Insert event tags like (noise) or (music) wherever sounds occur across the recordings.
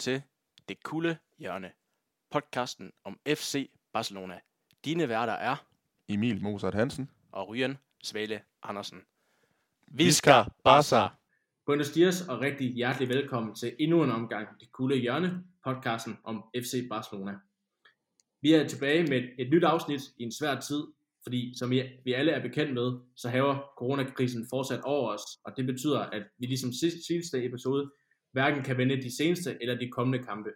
Til Det Kulde Hjørne, podcasten om FC Barcelona. Dine værter er Emil Mozart Hansen. og Ryan Svale Andersen. Visca Barca. Buenos dias og rigtig hjertelig velkommen til endnu en omgang Det Kulde Hjørne, podcasten om FC Barcelona. Vi er tilbage med et nyt afsnit i en svær tid, fordi som vi, vi alle er bekendt med, så haver coronakrisen fortsat over os, og det betyder, at vi ligesom sidste, sidste episode hverken kan vinde de seneste eller de kommende kampe.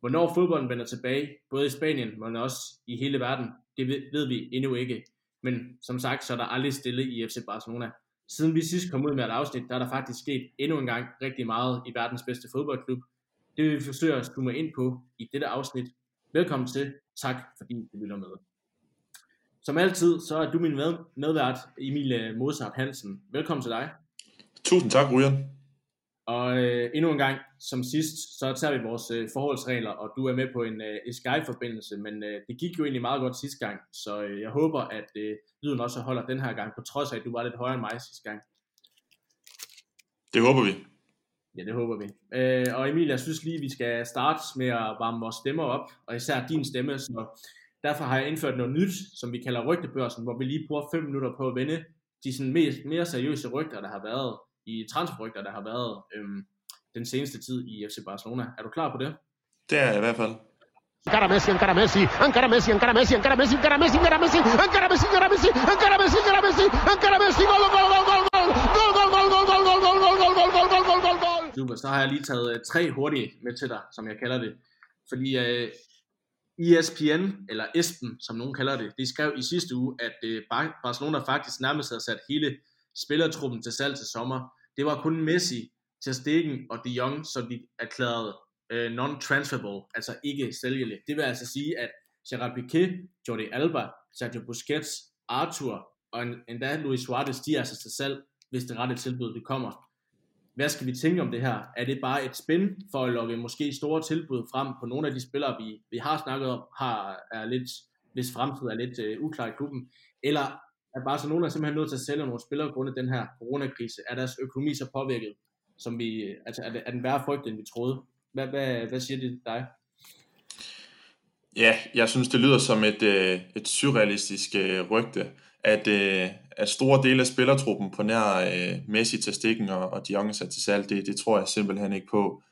Hvornår fodbolden vender tilbage, både i Spanien, men også i hele verden, det ved, ved vi endnu ikke. Men som sagt, så er der aldrig stille i FC Barcelona. Siden vi sidst kom ud med et afsnit, der er der faktisk sket endnu en gang rigtig meget i verdens bedste fodboldklub. Det vil vi forsøge at zoome ind på i dette afsnit. Velkommen til. Tak fordi du lytter med. Som altid, så er du min medvært, Emil øh, Mozart Hansen. Velkommen til dig. Tusind tak, Ryan. Og øh, endnu en gang, som sidst, så tager vi vores øh, forholdsregler, og du er med på en, øh, Skype-forbindelse, men øh, det gik jo egentlig meget godt sidste gang, så øh, jeg håber, at øh, lyden også holder den her gang, på trods af, at du var lidt højere end mig sidste gang. Det håber vi. Ja, det håber vi. Øh, og Emil, jeg synes lige, vi skal starte med at varme vores stemmer op, og især din stemme, så derfor har jeg indført noget nyt, som vi kalder rygtebørsen, hvor vi lige bruger 5 minutter på at vende de sådan mest, mere seriøse rygter, der har været i transferrygter, der har været øhm, den seneste tid i FC Barcelona. Er du klar på det? Det er jeg i hvert fald. Encara Messi, encara Messi, encara Messi, encara Messi, encara Messi, encara Messi, encara Messi, encara Messi, encara Messi, encara Messi, encara Messi, encara Messi, gol, gol, gol, gol, gol, gol, gol, gol, gol, gol, gol, gol, gol, gol, gol, gol, gol, gol, gol. Super, så har jeg lige taget øh, tre hurtige med til dig, som jeg kalder det. Fordi øh, ESPN, eller Esben, som nogen kalder det, de skrev i sidste uge, at øh, Bar- Barcelona faktisk nærmest havde sat hele spillertruppen til salg til sommer. Det var kun Messi, Ter Stegen og De Jong, som de erklærede øh, non-transferable, altså ikke sælgelige. Det vil altså sige, at Gerard Piqué, Jordi Alba, Sergio Busquets, Arthur og endda Luis Suarez, de er altså til salg, hvis det rette tilbud det kommer. Hvad skal vi tænke om det her? Er det bare et spin for at lokke måske store tilbud frem på nogle af de spillere, vi, vi har snakket om, har, er lidt, hvis fremtid er lidt øh, uklar i klubben? Eller er Barcelona simpelthen nødt til at sælge nogle spillere grundet den her coronakrise? Er deres økonomi så påvirket, som vi, altså er, det, er den værre frygt, end vi troede? Hvad, hvad, hvad siger det dig? Ja, jeg synes, det lyder som et, øh, et surrealistisk øh, rygte, at, øh, at store dele af spillertruppen på nær øh, Messi til stikken og, og de sat til salg, det, det tror jeg simpelthen ikke på.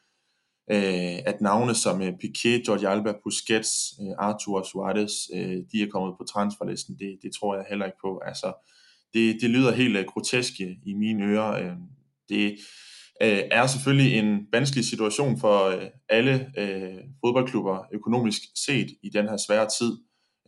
Øh, at navne som øh, Piqué, Jordi Alba, Busquets, øh, Arthur Suarez, øh, de er kommet på transferlisten, det, det tror jeg heller ikke på. Altså, det, det lyder helt øh, øh, i mine ører. Øh, det øh, er selvfølgelig en vanskelig situation for øh, alle øh, fodboldklubber økonomisk set i den her svære tid,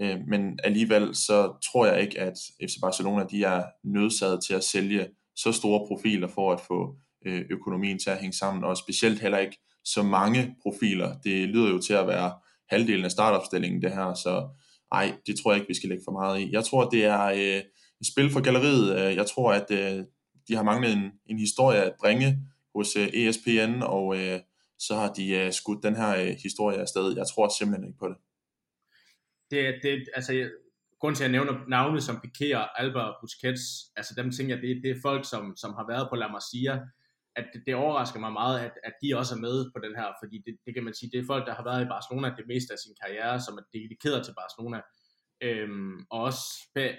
øh, men alligevel så tror jeg ikke, at FC Barcelona de er nødsaget til at sælge så store profiler for at få øh, økonomien til at hænge sammen, og specielt heller ikke så mange profiler. Det lyder jo til at være halvdelen af startopstillingen det her, så ej, det tror jeg ikke, vi skal lægge for meget i. Jeg tror, det er øh, et spil for galleriet. Øh, jeg tror, at øh, de har manglet en, en historie at bringe hos øh, ESPN, og øh, så har de øh, skudt den her øh, historie afsted. Jeg tror simpelthen ikke på det. Det, det altså, jeg, grund til, at jeg nævner navne som Piqué og Alba og Busquets, altså dem tænker jeg, det, det er folk, som, som har været på La Masia, at det, det overrasker mig meget, at, at de også er med på den her, fordi det, det kan man sige, det er folk, der har været i Barcelona det meste af sin karriere, som er dedikeret til Barcelona, øhm, og også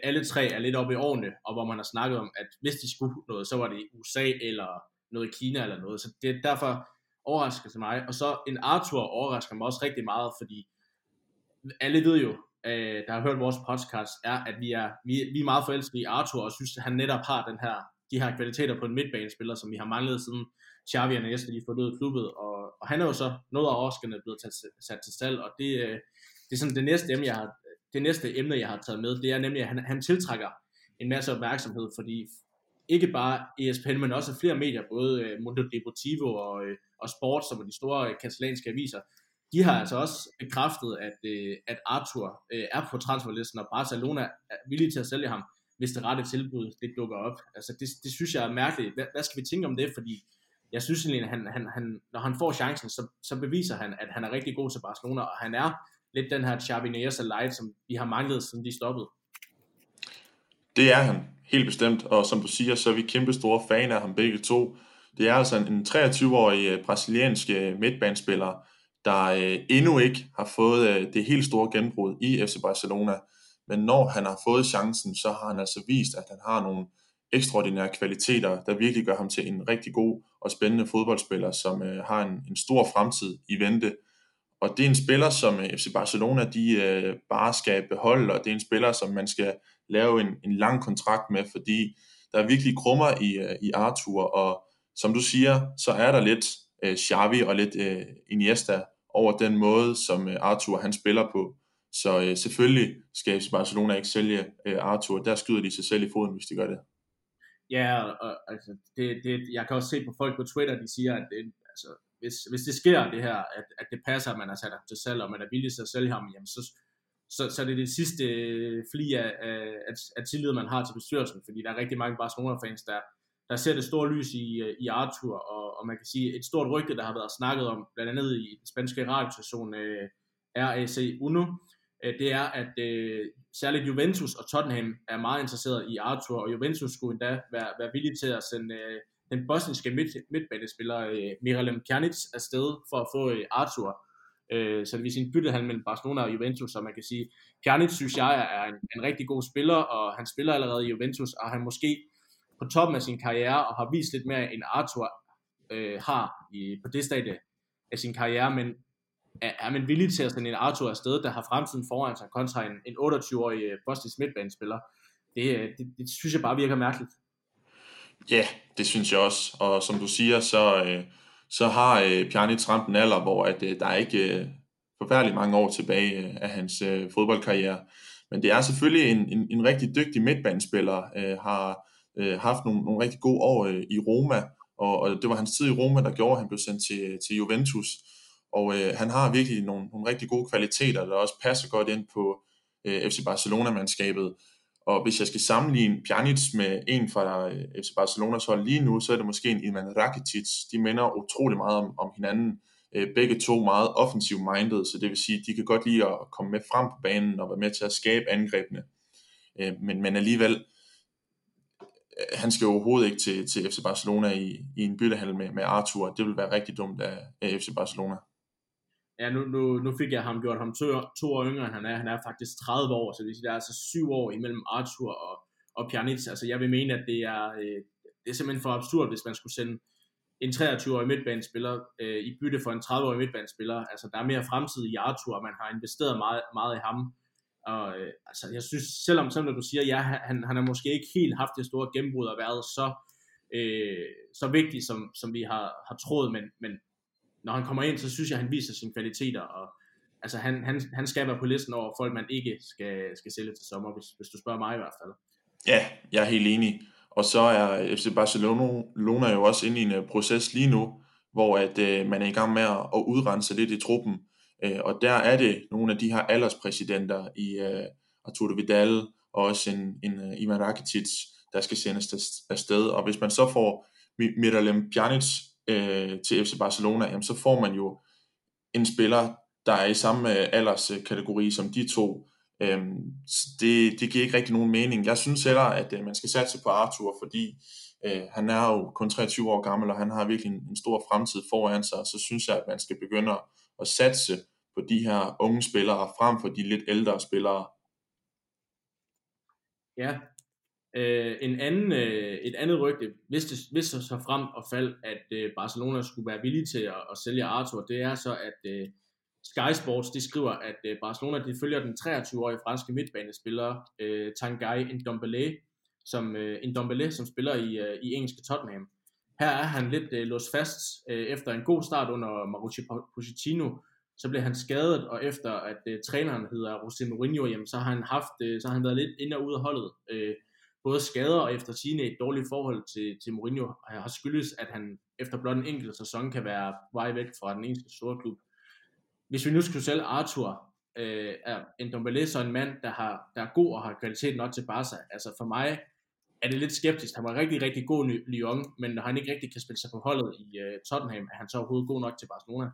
alle tre er lidt oppe i årene, og hvor man har snakket om, at hvis de skulle noget, så var det i USA eller noget i Kina eller noget, så det er derfor overrasker det mig, og så en Arthur overrasker mig også rigtig meget, fordi alle ved jo, øh, der har hørt vores podcast, er, at vi er, vi, vi er meget forelskede i Arthur, og synes, at han netop har den her, de her kvaliteter på en midtbanespiller, som vi har manglet siden Xavi og Iniesta, de forlod klubbet, og, og han er jo så noget af overraskende blevet taget, sat til salg, og det, øh, det er sådan det næste emne, jeg har, det næste emne, jeg har taget med, det er nemlig, at han, han tiltrækker en masse opmærksomhed, fordi ikke bare ESPN, men også flere medier, både øh, Mundo Deportivo og, øh, og Sport, som er de store katalanske aviser, de har altså også bekræftet, at, at Arthur er på transferlisten, og Barcelona er villig til at sælge ham, hvis det rette tilbud det dukker op. Altså det, det synes jeg er mærkeligt. Hvad, hvad skal vi tænke om det? Fordi jeg synes egentlig, at han, han, han, når han får chancen, så, så beviser han, at han er rigtig god til Barcelona, og han er lidt den her Xavi Neyers light, som vi har manglet, siden de stoppede. Det er han, helt bestemt, og som du siger, så er vi kæmpe store fan af ham begge to. Det er altså en 23-årig øh, brasiliansk øh, midtbanespiller, der øh, endnu ikke har fået det helt store gennembrud i FC Barcelona. Men når han har fået chancen, så har han altså vist, at han har nogle ekstraordinære kvaliteter, der virkelig gør ham til en rigtig god og spændende fodboldspiller, som øh, har en, en stor fremtid i vente. Og det er en spiller, som øh, FC Barcelona de øh, bare skal beholde, og det er en spiller, som man skal lave en, en lang kontrakt med, fordi der er virkelig krummer i, øh, i Arthur, og som du siger, så er der lidt øh, Xavi og lidt øh, Iniesta over den måde, som øh, Arthur han spiller på. Så øh, selvfølgelig skal Barcelona ikke sælge øh, Arthur. Der skyder de sig selv i foden, hvis de gør det. Ja, og, altså, det, det, jeg kan også se på folk på Twitter, de siger, at det, altså, hvis, hvis det sker det her, at, at det passer, at man har sat ham til salg, og man er villig til at sælge ham, jamen så, så, så er det det sidste øh, fli af, af, af tillid, man har til bestyrelsen, fordi der er rigtig mange Barcelona-fans, der, der ser det store lys i, øh, i Arthur, og, og man kan sige, et stort rygte, der har været snakket om, blandt andet i den spanske radiostation øh, RAC Uno, øh, det er, at øh, særligt Juventus og Tottenham er meget interesseret i Arthur, og Juventus skulle endda være, være villige til at sende øh, den bosniske midt, midtbanespiller øh, Miralem Pjanic afsted for at få øh, Arthur. Øh, så det vil sige en byttehandel mellem Barcelona og Juventus, så man kan sige, Pjanic synes jeg er en, en rigtig god spiller, og han spiller allerede i Juventus, og han måske på toppen af sin karriere, og har vist lidt mere end Arthur øh, har i, på det stadie af sin karriere, men er, er man villig til at sende en Arthur afsted, der har fremtiden foran sig, kontra en, en 28-årig øh, bosnisk midtbanespiller? Det, øh, det, det synes jeg bare virker mærkeligt. Ja, det synes jeg også. Og som du siger, så, øh, så har øh, Pjanic ramt en alder, hvor at, øh, der er ikke øh, forfærdeligt mange år tilbage øh, af hans øh, fodboldkarriere. Men det er selvfølgelig en, en, en rigtig dygtig midtbanespiller, øh, har øh, haft nogle, nogle rigtig gode år øh, i Roma, og, og det var hans tid i Roma, der gjorde, at han blev sendt til, til Juventus. Og øh, han har virkelig nogle, nogle rigtig gode kvaliteter, der også passer godt ind på øh, FC Barcelona-mandskabet. Og hvis jeg skal sammenligne Pjanic med en fra øh, FC Barcelonas hold lige nu, så er det måske en Ivan Rakitic. De minder utrolig meget om, om hinanden. Øh, begge to meget offensiv-minded, så det vil sige, at de kan godt lide at komme med frem på banen og være med til at skabe angrebene. Øh, men, men alligevel, han skal overhovedet ikke til, til FC Barcelona i, i en byttehandel med, med Arthur. Det vil være rigtig dumt af, af FC Barcelona. Ja, nu, nu, nu fik jeg ham gjort ham to, to år yngre, end han er. Han er faktisk 30 år, så det vil der er altså syv år imellem Arthur og, og Pjanic. Altså jeg vil mene, at det er, øh, det er simpelthen for absurd, hvis man skulle sende en 23-årig midtbanespiller øh, i bytte for en 30-årig midtbanespiller. Altså der er mere fremtid i Arthur, og man har investeret meget, meget i ham. Og øh, altså, jeg synes, selvom, selvom du siger, ja, han, han har måske ikke helt haft det store gennembrud og været så, øh, så vigtig, som, som vi har, har troet, men, men når han kommer ind, så synes jeg, han viser sine kvaliteter, og altså, han, han, han skal være på listen over folk, man ikke skal, skal sælge til sommer, hvis, hvis du spørger mig i hvert fald. Ja, jeg er helt enig. Og så er FC Barcelona jo også inde i en øh, proces lige nu, hvor at, øh, man er i gang med at, at udrense lidt i truppen. Øh, og der er det nogle af de her alderspræsidenter i øh, Arturo Vidal og også en, en uh, Ivan Rakitic, der skal sendes afsted. Og hvis man så får Miralem Pjanic øh, til FC Barcelona, jamen, så får man jo en spiller, der er i samme øh, alderskategori øh, som de to. Øhm, det, det giver ikke rigtig nogen mening. Jeg synes heller, at øh, man skal satse på Arthur, fordi øh, han er jo kun 23 år gammel, og han har virkelig en, en stor fremtid foran sig. Så synes jeg, at man skal begynde at satse på de her unge spillere, frem for de lidt ældre spillere. Ja, øh, en anden, øh, et andet rygte, hvis det, hvis det så frem og fald, at øh, Barcelona skulle være villige til at, at sælge Arthur, det er så, at øh, Sky Sports de skriver, at øh, Barcelona de følger den 23-årige franske midtbanespiller øh, Tanguy Ndombele, som, øh, Ndombele, som spiller i, øh, i engelske Tottenham. Her er han lidt øh, låst fast øh, efter en god start under Mauricio Pochettino, så blev han skadet, og efter at øh, træneren hedder José Mourinho, jamen, så har han haft, øh, så har han været lidt ind og ud af holdet. Øh, både skader og efter sine et dårligt forhold til, til Mourinho har skyldes, at han efter blot en enkelt sæson kan være vej væk fra den eneste store klub. Hvis vi nu skulle sælge Arthur, øh, er en Dombele så en mand, der, har, der er god og har kvalitet nok til Barca. Altså for mig er det lidt skeptisk. Han var rigtig, rigtig god i Lyon, men når han ikke rigtig kan spille sig på holdet i øh, Tottenham, er han så overhovedet god nok til Barcelona?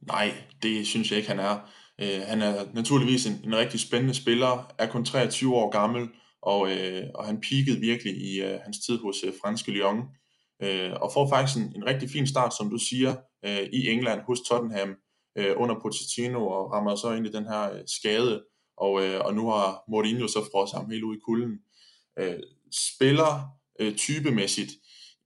Nej, det synes jeg ikke, han er. Øh, han er naturligvis en, en rigtig spændende spiller, er kun 23 år gammel, og, øh, og han peakede virkelig i øh, hans tid hos øh, franske Lyon. øh, og får faktisk en, en rigtig fin start, som du siger, øh, i England hos Tottenham øh, under Pochettino, og rammer så ind i den her øh, skade, og, øh, og nu har Mourinho så frosset ham helt ud i kulden. Øh, spiller øh, typemæssigt,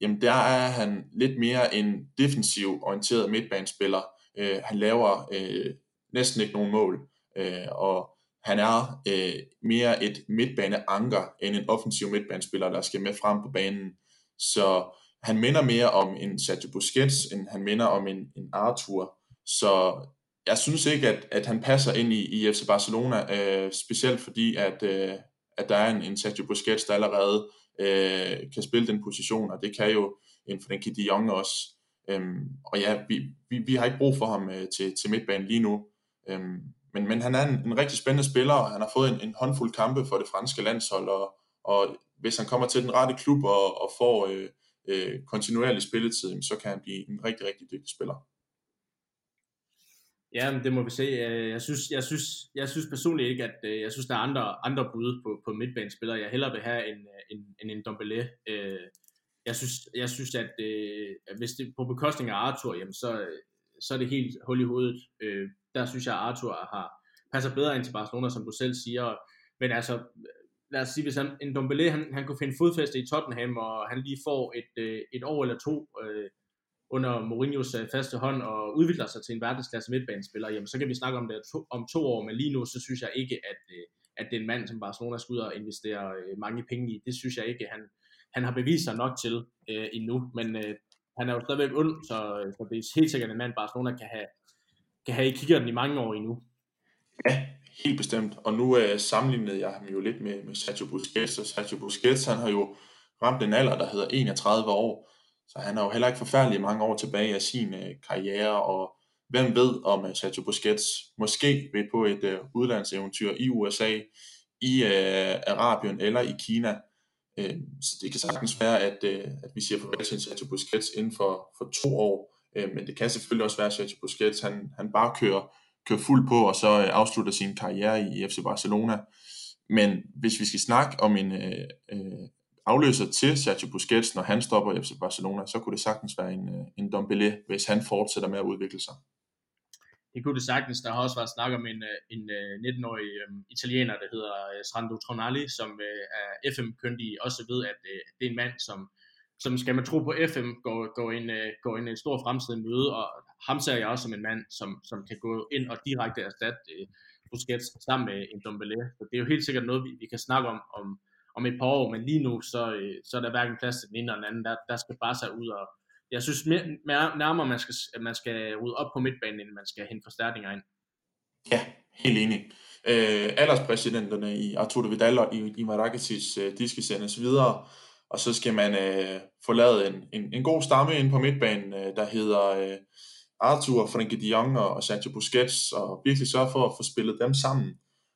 jamen der er han lidt mere en defensiv orienteret midtbanespiller. Øh, han laver øh, næsten ikke nogen mål, øh, og han er øh, mere et midtbaneanker end en offensiv midtbanespiller, der skal med frem på banen. Så han minder mere om en Sergio Busquets, end han minder om en, en Arthur. Så jeg synes ikke, at, at han passer ind i, i FC Barcelona, øh, specielt fordi, at, øh, at der er en, en Sergio Busquets, der allerede øh, kan spille den position, og det kan jo en Frenkie de Jong også. Øhm, og ja, vi, vi, vi har ikke brug for ham øh, til, til midtbanen lige nu. Øhm, men, men han er en, en rigtig spændende spiller, og han har fået en, en håndfuld kampe for det franske landshold, og, og hvis han kommer til den rette klub og, og får øh, øh, kontinuerlig spilletid, så kan han blive en rigtig, rigtig dygtig spiller. Ja, men det må vi se. Øh, jeg synes, jeg synes, jeg synes personligt ikke, at øh, jeg synes, der er andre, andre bud på, på midtbanespillere. Jeg hellere vil have en, en, en, en Dombele. Øh, jeg synes, jeg synes at, at hvis det er på bekostning af Arthur, jamen så, så er det helt hul i hovedet. Der synes jeg, at Arthur har, passer bedre ind til Barcelona, som du selv siger. Men altså, lad os sige, hvis han, en Dombele, han, han kunne finde fodfæste i Tottenham, og han lige får et, øh, et år eller to øh, under Mourinhos øh, faste hånd, og udvikler sig til en verdensklasse midtbanespiller, jamen så kan vi snakke om det to, om to år, men lige nu, så synes jeg ikke, at, øh, at det er en mand, som Barcelona skal ud og investere øh, mange penge i. Det synes jeg ikke, han, han har bevist sig nok til øh, endnu, men øh, han er jo stadigvæk ond, så, øh, så det er helt sikkert en mand, Barcelona kan have, kan have i kiggerten i mange år endnu. Ja, Helt bestemt. Og nu øh, sammenlignede jeg ham jo lidt med, med Sergio Busquets, og Sergio Busquets han har jo ramt en alder, der hedder 31 år, så han er jo heller ikke forfærdelig mange år tilbage af sin øh, karriere, og hvem ved om øh, Sergio Busquets måske vil på et øh, udlandseventyr i USA, i øh, Arabien eller i Kina. Øh, så det kan sagtens være, at, øh, at vi siger farvel til Sergio Busquets inden for, for to år, øh, men det kan selvfølgelig også være, at Sergio Busquets han, han bare kører kører fuld på, og så øh, afslutter sin karriere i FC Barcelona. Men hvis vi skal snakke om en øh, øh, afløser til Sergio Busquets, når han stopper i FC Barcelona, så kunne det sagtens være en, øh, en Dombele, hvis han fortsætter med at udvikle sig. Det kunne det sagtens. Der har også været snak om en, øh, en øh, 19-årig øh, italiener, der hedder Sandro Tronali, som er FM-kyndig, også ved, at det er en mand, som som skal man tro på FM, går, går, en, øh, går en, en stor fremtid møde, og ham ser jeg også som en mand, som, som kan gå ind og direkte erstatte uh, Busquets sammen med en Dombele. Så det er jo helt sikkert noget, vi, vi kan snakke om, om om et par år, men lige nu, så, uh, så er der hverken plads til den ene eller den anden. Der, der skal bare sig ud, og jeg synes mere, nærmere, man skal, man skal rydde op på midtbanen, end man skal hente forstærkninger ind. Ja, helt enig. Øh, alderspræsidenterne i Arturo Vidal og i, i Maraketis øh, de skal sendes videre og så skal man øh, få lavet en, en, en god stamme ind på midtbanen, øh, der hedder øh, Arthur, Frenkie de Jong og, og Sergio Busquets, og virkelig sørge for at få spillet dem sammen.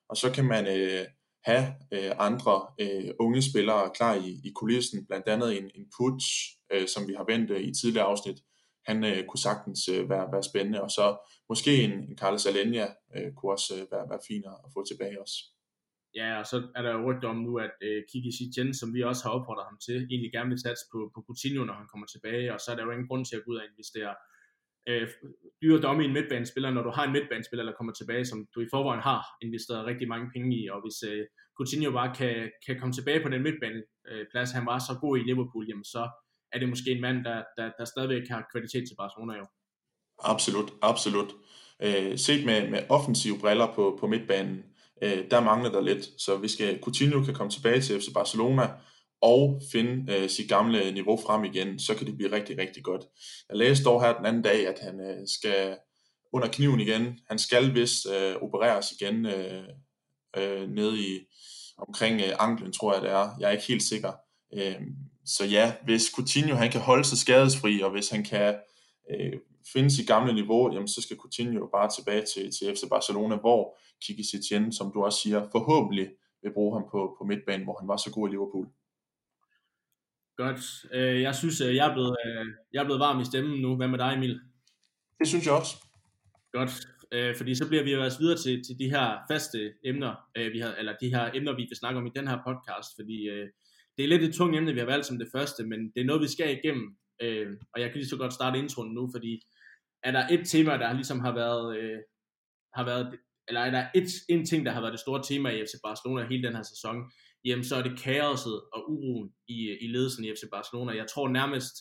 Og så kan man øh, have øh, andre øh, unge spillere klar i, i kulissen, blandt andet en, en putsch, øh, som vi har vendt øh, i tidligere afsnit. Han øh, kunne sagtens øh, være, være spændende, og så måske en, en Carlos Alenia øh, kunne også øh, være, være fin at få tilbage også. Ja, og så er der jo rygter om nu, at øh, Kiki Sitjen, som vi også har opfordret ham til, egentlig gerne vil satse på, på Coutinho, når han kommer tilbage, og så er der jo ingen grund til at gå ud og investere øh, dyre domme i en midtbanespiller, når du har en midtbanespiller, der kommer tilbage, som du i forvejen har investeret rigtig mange penge i, og hvis øh, Coutinho bare kan, kan komme tilbage på den midtbaneplads, han var så god i Liverpool, jamen så er det måske en mand, der, der, der stadigvæk har kvalitet til Barcelona jo. Absolut, absolut. Øh, set med, med offensive briller på, på midtbanen, øh, der mangler der lidt. Så hvis skal, Coutinho kan komme tilbage til FC Barcelona og finde øh, sit gamle niveau frem igen, så kan det blive rigtig, rigtig godt. Jeg læste dog her den anden dag, at han øh, skal under kniven igen. Han skal vist øh, opereres igen øh, øh, nede i omkring øh, anklen, tror jeg det er. Jeg er ikke helt sikker. Øh, så ja, hvis Coutinho han kan holde sig skadesfri, og hvis han kan øh, finde sit gamle niveau, jamen så skal Coutinho bare tilbage til, til FC Barcelona, hvor Kiki Setien, som du også siger, forhåbentlig vil bruge ham på, på midtbanen, hvor han var så god i Liverpool. Godt. Øh, jeg synes, øh, jeg er, blevet, øh, jeg er blevet varm i stemmen nu. Hvad med dig, Emil? Det synes jeg også. Godt. Fordi så bliver vi jo altså videre til, til de her faste emner, vi har, eller de her emner, vi vil snakke om i den her podcast, fordi det er lidt et tungt emne, vi har valgt som det første, men det er noget, vi skal igennem Øh, og jeg kan lige så godt starte introen nu, fordi er der et tema, der ligesom har været, øh, har været eller er der et, en ting, der har været det store tema i FC Barcelona hele den her sæson, jamen så er det kaoset og uroen i, i ledelsen i FC Barcelona. Jeg tror nærmest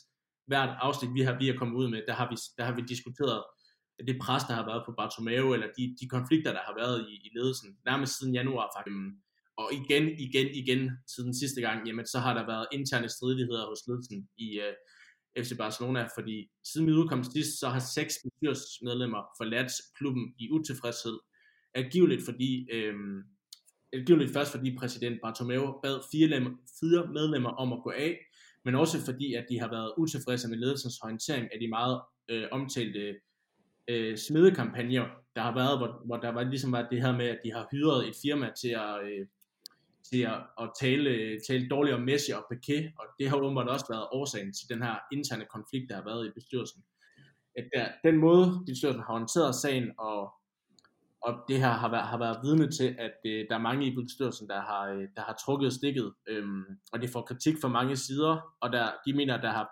hvert afsnit, vi har, vi har kommet ud med, der har vi, der har vi diskuteret det pres, der har været på Bartomeu, eller de, de konflikter, der har været i, i ledelsen, nærmest siden januar faktisk. Og igen, igen, igen, siden sidste gang, jamen så har der været interne stridigheder hos ledelsen i øh, FC Barcelona, fordi siden vi udkom sidst, så har seks bestyrelsesmedlemmer forladt klubben i utilfredshed. Angiveligt fordi, øh, angiveligt først fordi præsident Bartomeu bad fire, lem- fire medlemmer om at gå af, men også fordi, at de har været utilfredse med ledelsens håndtering af de meget øh, omtalte øh, smedekampagner, der har været, hvor, hvor der var ligesom var det her med, at de har hyret et firma til at, øh, til at, at tale, tale dårligt om Messi og Piqué, og det har åbenbart også været årsagen til den her interne konflikt, der har været i bestyrelsen. At der, den måde, bestyrelsen har håndteret sagen, og, og det her har været, har været vidne til, at øh, der er mange i bestyrelsen, der har, øh, der har trukket stikket, øhm, og det får kritik fra mange sider, og der, de mener, at der har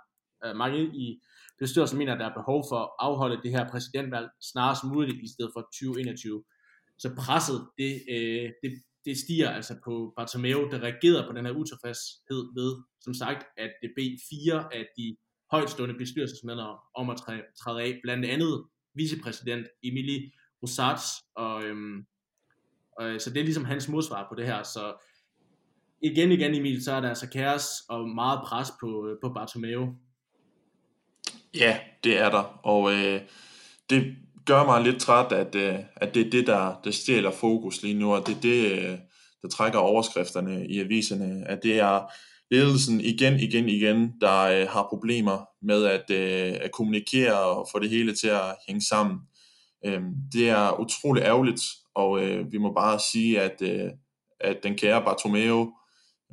øh, mange i bestyrelsen mener, at der er behov for at afholde det her præsidentvalg snarest muligt i stedet for 2021. Så presset, det, øh, det, det stiger altså på Bartomeu, der reagerer på den her utilfredshed ved, som sagt, at det b fire af de højtstående bestyrelsesmedlemmer om at træde, træde af, blandt andet vicepræsident Emily Rosats, og, øhm, og, så det er ligesom hans modsvar på det her, så igen igen Emil, så er der altså kaos og meget pres på, øh, på Bartomeu. Ja, det er der, og øh, det gør mig lidt træt, at, øh, at det er det, der, der stjæler fokus lige nu, og det er det, øh, der trækker overskrifterne i aviserne, at det er ledelsen igen, igen, igen, der øh, har problemer med at, øh, at kommunikere og få det hele til at hænge sammen. Øh, det er utrolig ærgerligt, og øh, vi må bare sige, at, øh, at den kære Bartomeu,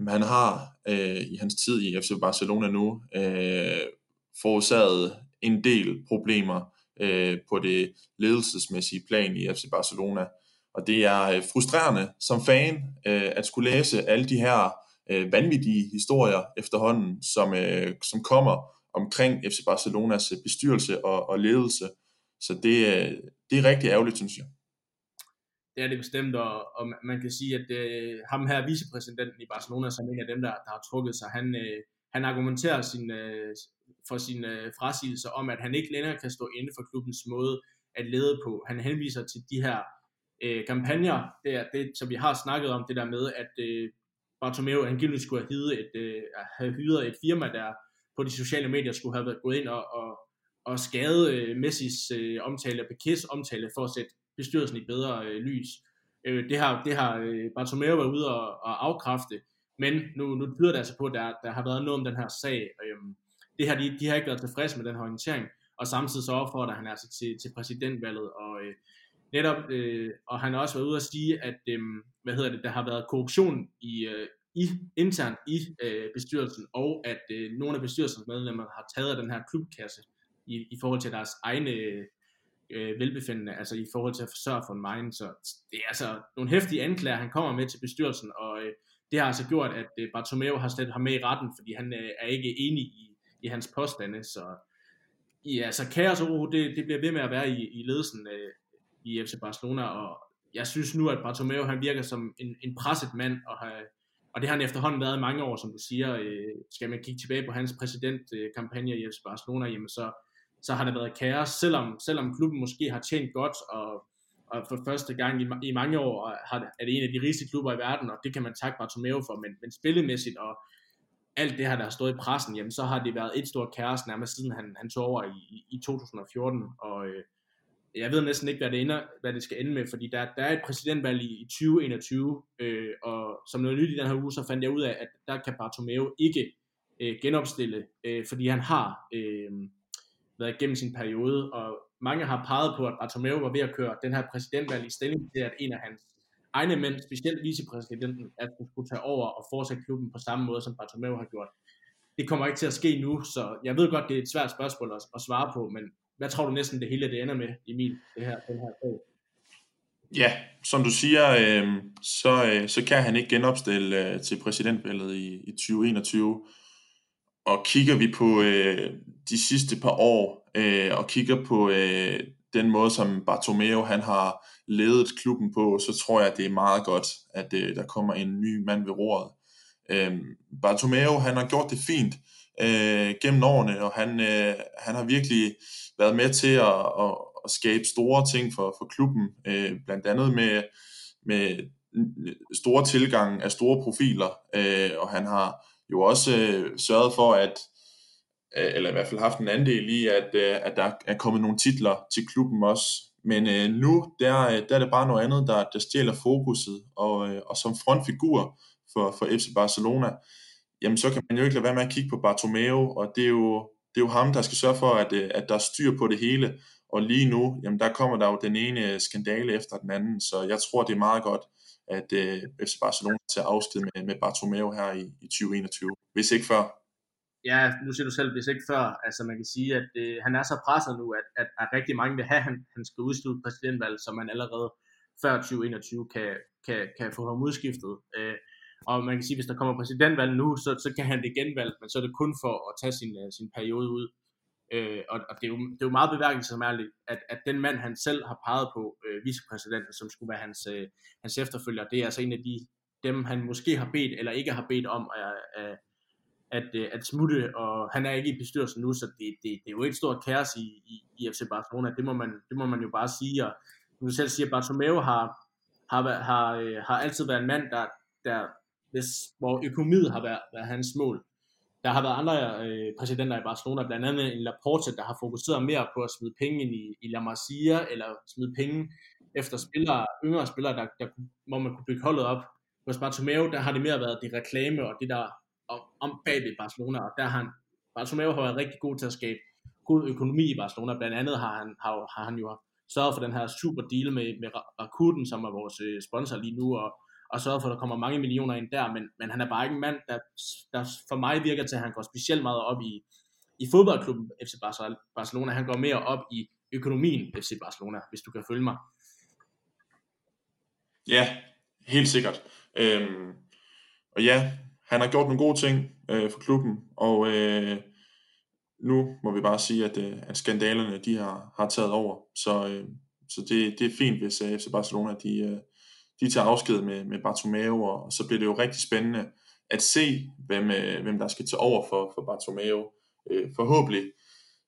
han har øh, i hans tid i FC Barcelona nu øh, forårsaget en del problemer øh, på det ledelsesmæssige plan i FC Barcelona. Og det er øh, frustrerende som fan øh, at skulle læse alle de her øh, vanvittige historier efterhånden, som, øh, som kommer omkring FC Barcelonas bestyrelse og, og ledelse. Så det, øh, det er rigtig ærgerligt, synes jeg. Det er det bestemt, og, og man kan sige, at øh, ham her, vicepræsidenten i Barcelona, som en af dem, der, der har trukket sig, han, øh, han argumenterer sin, øh, for sin øh, frasigelse om, at han ikke længere kan stå inde for klubbens måde at lede på. Han henviser til de her øh, kampagner, det er det, som vi har snakket om, det der med, at øh, Bartomeu angiveligt skulle have hyret et, øh, have hyret et firma, der på de sociale medier skulle have været gået ind og, og, og skade øh, Messis øh, omtale, Piquets omtale, for at sætte bestyrelsen i bedre øh, lys. Øh, det har, det har øh, Bartomeu været ude og, og afkræfte, men nu, nu tyder det altså på, at der, der har været noget om den her sag. Øh, det her, de, de har ikke været tilfredse med den her orientering, og samtidig så opfordrer han altså til, til præsidentvalget, og øh, netop, øh, og han har også været ude at sige, at øh, hvad hedder det, der har været korruption i, øh, i internt i øh, bestyrelsen, og at øh, nogle af bestyrelsesmedlemmerne har taget af den her klubkasse i, i forhold til deres egne øh, velbefindende, altså i forhold til at forsørge for en mine, så det er altså nogle hæftige anklager, han kommer med til bestyrelsen, og øh, det har altså gjort, at øh, Bartomeu har slet ham med i retten, fordi han øh, er ikke enig i i hans påstande, så ja, så kaos og uro, det, det bliver ved med at være i, i ledelsen øh, i FC Barcelona, og jeg synes nu, at Bartomeu han virker som en, en presset mand, og, har, og det har han efterhånden været i mange år, som du siger. Øh, skal man kigge tilbage på hans præsidentkampagne øh, i FC Barcelona, jamen så, så har det været kaos, selvom, selvom klubben måske har tjent godt, og, og for første gang i, i mange år har, er det en af de rigeste klubber i verden, og det kan man takke Bartomeu for, men, men spillemæssigt og alt det her, der har stået i pressen, jamen så har det været et stort kaos nærmest siden han, han tog over i, i 2014, og øh, jeg ved næsten ikke, hvad det, ender, hvad det skal ende med, fordi der, der er et præsidentvalg i, i 2021, øh, og som noget nyt i den her uge, så fandt jeg ud af, at der kan Bartomeu ikke øh, genopstille, øh, fordi han har øh, været igennem sin periode, og mange har peget på, at Bartomeu var ved at køre den her præsidentvalg i stilling til, at en af hans egne mænd, specielt vicepræsidenten, at hun skulle tage over og fortsætte klubben på samme måde, som Bartomeu har gjort. Det kommer ikke til at ske nu, så jeg ved godt, det er et svært spørgsmål at, at svare på, men hvad tror du næsten det hele det ender med, Emil, det her, den her sag? Ja, som du siger, øh, så, øh, så kan han ikke genopstille øh, til præsidentvalget i, i 2021. Og kigger vi på øh, de sidste par år øh, og kigger på øh, den måde, som Bartomeu han har ledet klubben på, så tror jeg, det er meget godt, at øh, der kommer en ny mand ved roret. Øh, Bartomeu han har gjort det fint øh, gennem årene, og han, øh, han har virkelig været med til at, at, at skabe store ting for, for klubben, øh, blandt andet med, med store tilgang af store profiler, øh, og han har jo også øh, sørget for, at Øh, eller i hvert fald haft en andel i, at, øh, at der er kommet nogle titler til klubben også. Men øh, nu, der, øh, der er det bare noget andet, der, der stjæler fokuset, og, øh, og som frontfigur for, for FC Barcelona, jamen så kan man jo ikke lade være med at kigge på Bartomeu, og det er jo, det er jo ham, der skal sørge for, at, at der er styr på det hele. Og lige nu, jamen der kommer der jo den ene skandale efter den anden, så jeg tror, det er meget godt, at øh, FC Barcelona tager afsked med, med Bartomeu her i, i 2021, hvis ikke før. Ja, nu siger du selv, hvis ikke før, altså man kan sige, at øh, han er så presset nu, at, at, at rigtig mange vil have, at han, han skal udslutte præsidentvalget, så man allerede før 2021 kan, kan, kan få ham udskiftet. Øh, og man kan sige, at hvis der kommer præsidentvalg nu, så, så kan han det genvalg, men så er det kun for at tage sin, uh, sin periode ud. Øh, og, og det, er jo, det er jo meget beværkelsesværdigt, at, at den mand, han selv har peget på, øh, vicepræsidenten, som skulle være hans, øh, hans efterfølger, det er altså en af de, dem, han måske har bedt, eller ikke har bedt om at, at, at, øh, at smutte, og han er ikke i bestyrelsen nu, så det, det, det er jo et stort kaos i, i, i FC Barcelona, det må, man, det må man jo bare sige, og nu selv siger, at Bartomeu har, har, har, øh, har altid været en mand, der, der hvis, hvor økonomiet har været, været hans mål. Der har været andre øh, præsidenter i Barcelona, blandt andet en Laporte, der har fokuseret mere på at smide penge ind i, i La Masia, eller smide penge efter spillere, yngre spillere, der, der, hvor man kunne bygge holdet op. Hos Bartomeu, der har det mere været det reklame og det der om, om bagved Barcelona, og der har han, Bartomeu har været rigtig god til at skabe god økonomi i Barcelona. Blandt andet har han, har, har han jo sørget for den her super deal med, med Rakuten, som er vores øh, sponsor lige nu, og og sørget for, at der kommer mange millioner ind der, men, men han er bare ikke en mand, der, der for mig virker til, at han går specielt meget op i, i fodboldklubben FC Barcelona. Han går mere op i økonomien FC Barcelona, hvis du kan følge mig. Ja, helt sikkert. Øhm, og ja, han har gjort nogle gode ting øh, for klubben, og øh, nu må vi bare sige, at, øh, at skandalerne de har, har taget over. Så, øh, så det, det er fint, hvis øh, FC Barcelona de, øh, de tager afsked med, med Bartomeu, og så bliver det jo rigtig spændende at se, hvem, øh, hvem der skal tage over for, for Bartomeu. Øh, forhåbentlig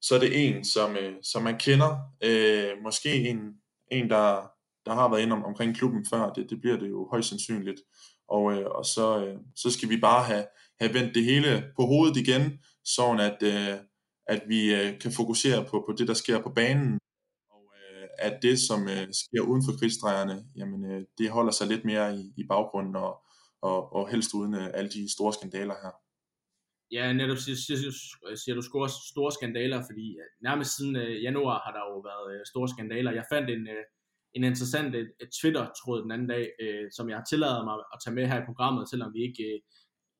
så er det en, som, øh, som man kender. Øh, måske en, en der, der har været inde om, omkring klubben før. Det, det bliver det jo højst sandsynligt. Og, øh, og så, øh, så skal vi bare have, have vendt det hele på hovedet igen, sådan at, øh, at vi øh, kan fokusere på, på det, der sker på banen, og øh, at det, som øh, sker uden for krigsdrejerne, jamen, øh, det holder sig lidt mere i, i baggrunden, og, og, og helst uden øh, alle de store skandaler her. Ja, netop siger, siger, siger du store, store skandaler, fordi øh, nærmest siden øh, januar har der jo været øh, store skandaler. Jeg fandt en, øh, en interessant et, et Twitter-tråd den anden dag, øh, som jeg har tilladet mig at tage med her i programmet, selvom vi ikke øh,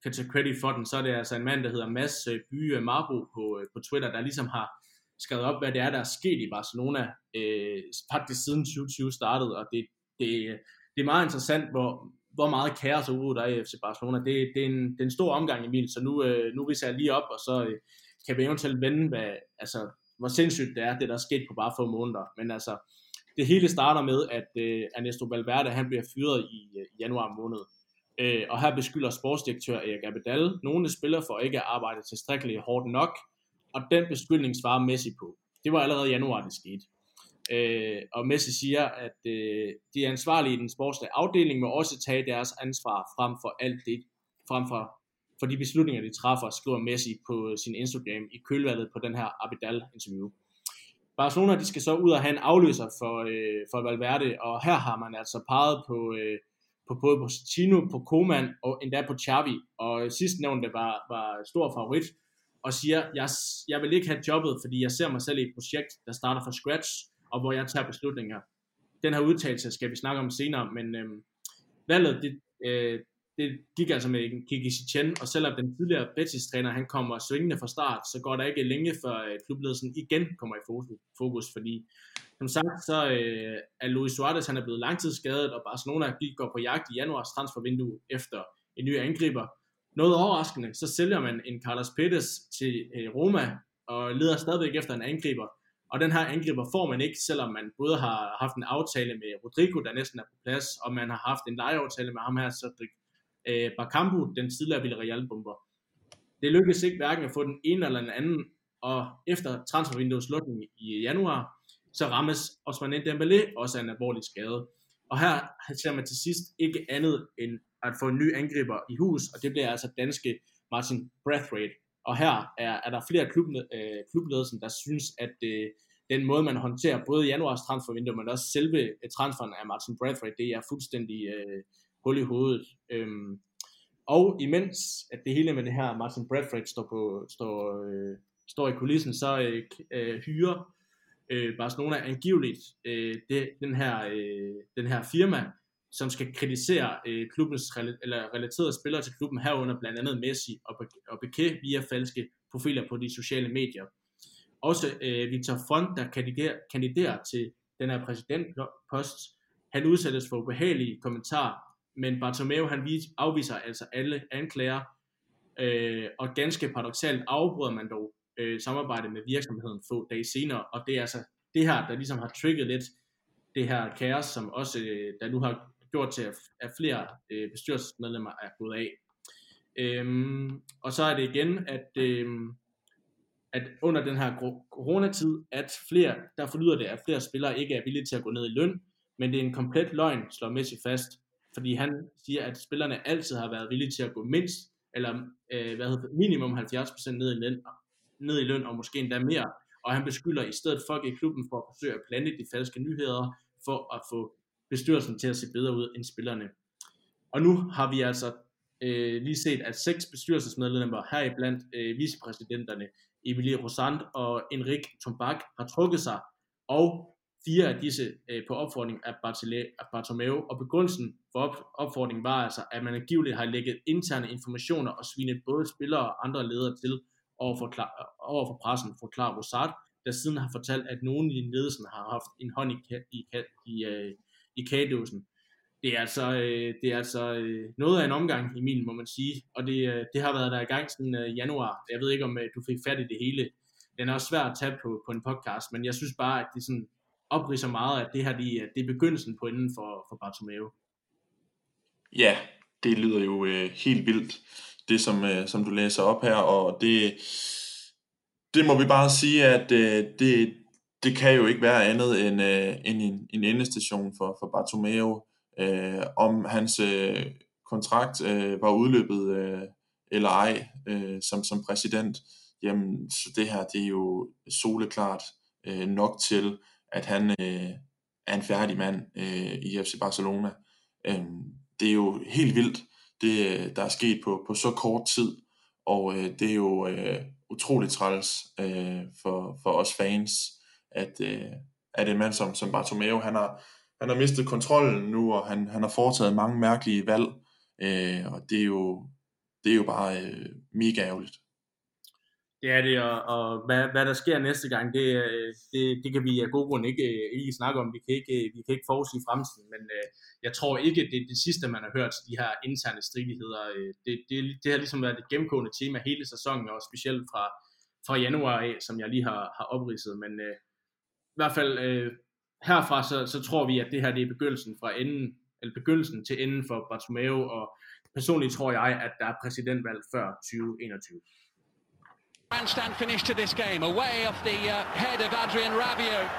kan tage credit for den. Så er det altså en mand, der hedder Mads øh, Bye Marbo på, øh, på Twitter, der ligesom har skrevet op, hvad det er, der er sket i Barcelona, øh, faktisk siden 2020 startede, og det, det, det er meget interessant, hvor, hvor meget kaos og uro der er i FC Barcelona. Det, det, er, en, det er en stor omgang, Emil, så nu, øh, nu viser jeg lige op, og så øh, kan vi eventuelt vende, hvad, altså, hvor sindssygt det er, det der er sket på bare få måneder. Men altså, det hele starter med, at øh, Ernesto Valverde han bliver fyret i, øh, januar måned. Øh, og her beskylder sportsdirektør Erik Abedal nogle spillere for ikke at arbejde tilstrækkeligt hårdt nok, og den beskyldning svarer Messi på. Det var allerede i januar, det skete. Øh, og Messi siger, at øh, de ansvarlige i den sportslige afdeling må også tage deres ansvar frem for alt det, frem for, for de beslutninger, de træffer, skriver Messi på sin Instagram i kølvandet på den her Abidal-interview. Barcelona de skal så ud og have en afløser for, øh, for Valverde, og her har man altså peget på, øh, på både Pochettino, på Koeman og endda på Xavi, og sidst nævnte var, var stor favorit, og siger, jeg, jeg vil ikke have jobbet, fordi jeg ser mig selv i et projekt, der starter fra scratch, og hvor jeg tager beslutninger. Den her udtalelse skal vi snakke om senere, men øh, valget, det, øh, det gik altså med Kiki Chen, og selvom den tidligere Betis-træner, han kommer svingende fra start, så går der ikke længe før øh, klubledelsen igen kommer i fokus, fordi som sagt, så øh, er Luis Suarez, han er blevet langtidsskadet, og Barcelona går på jagt i januars transfervindue efter en ny angriber, noget overraskende, så sælger man en Carlos Pérez til øh, Roma og leder stadigvæk efter en angriber. Og den her angriber får man ikke, selvom man både har haft en aftale med Rodrigo, der næsten er på plads, og man har haft en lejeaftale med ham her, Cedric øh, Bakambu, den tidligere Villarreal-bomber. Det lykkedes ikke hverken at få den ene eller den anden, og efter transfervinduets lukning i januar, så rammes Osman Dembélé også af en alvorlig skade. Og her ser man til sidst ikke andet end at få en ny angriber i hus, og det bliver altså danske Martin Brathwaite. Og her er, er der flere klub, øh, klubledelsen, der synes, at øh, den måde, man håndterer både januars transfervindue, men også selve øh, transferen af Martin Brathwaite, det er fuldstændig øh, hul i hovedet. Øhm, og imens at det hele med det her Martin Bradford står, på, står, øh, står i kulissen, så øh, øh, hyrer øh, Barcelona angiveligt øh, det, den, her, øh, den her firma, som skal kritisere øh, klubbens eller relaterede spillere til klubben herunder blandt andet Messi og, og Piqué via falske profiler på de sociale medier. Også øh, Victor Font, der kandiderer, kandiderer til den her præsidentpost, han udsættes for ubehagelige kommentarer men Bartomeu han afviser altså alle anklager, øh, og ganske paradoxalt afbryder man dog øh, samarbejdet med virksomheden få dage senere, og det er altså det her, der ligesom har trigget lidt det her kaos, som også, øh, der nu har gjort til, at flere øh, bestyrelsesmedlemmer er gået af. Øhm, og så er det igen, at, øhm, at under den her coronatid, at flere, der forlyder det, at flere spillere ikke er villige til at gå ned i løn, men det er en komplet løgn, slår Messi fast fordi han siger, at spillerne altid har været villige til at gå mindst, eller øh, hvad hedder, minimum 70% ned i, løn, ned i løn, og måske endda mere, og han beskylder i stedet folk i klubben for at forsøge at plante de falske nyheder, for at få bestyrelsen til at se bedre ud end spillerne. Og nu har vi altså øh, lige set, at seks bestyrelsesmedlemmer, heriblandt øh, vicepræsidenterne Emilie Rosand og Enrik Tombak, har trukket sig, og fire af disse øh, på opfordring af, Bartomeu, og begrundelsen for op, opfordringen var altså, at man angiveligt har lægget interne informationer og svinet både spillere og andre ledere til over for, klar, over for pressen, forklarer Rosat, der siden har fortalt, at nogen i ledelsen har haft en hånd i, i, i, øh, i kagedåsen. Det er altså, øh, det er altså øh, noget af en omgang, Emil, må man sige, og det, øh, det har været der i gang siden øh, januar. Jeg ved ikke, om øh, du fik fat i det hele. Den er også svært at tage på, på en podcast, men jeg synes bare, at det sådan, opriser meget, at det her lige, det er begyndelsen på inden for, for Bartomeu. Ja, det lyder jo øh, helt vildt, det som, øh, som du læser op her, og det, det må vi bare sige, at øh, det, det kan jo ikke være andet end, øh, end en, en endestation for, for Bartomeu. Øh, om hans øh, kontrakt øh, var udløbet øh, eller ej øh, som, som præsident, jamen så det her det er jo soleklart øh, nok til, at han øh, er en færdig mand øh, i FC Barcelona. Øh, det er jo helt vildt, det øh, der er sket på, på så kort tid, og øh, det er jo øh, utroligt træls øh, for, for os fans, at, øh, at en mand som, som Bartomeu, han har, han har mistet kontrollen nu, og han, han har foretaget mange mærkelige valg, øh, og det er jo, det er jo bare øh, mega ærgerligt. Det er det, og, og hvad, hvad der sker næste gang, det, øh, det, det kan vi af god grund ikke, øh, ikke snakke om. Vi kan ikke, øh, vi kan ikke forudsige fremtiden, men øh, jeg tror ikke, det er det sidste, man har hørt, de her interne stridigheder. Det, det, det har ligesom været et gennemgående tema hele sæsonen, og specielt fra, fra januar af, som jeg lige har, har opridset. Men øh, i hvert fald øh, herfra, så, så tror vi, at det her det er begyndelsen fra enden, eller begyndelsen til enden for Bartomeu, og personligt tror jeg, at der er præsidentvalg før 2021. Handstand finish to this game, away off the uh, head of Adrian Rabiot.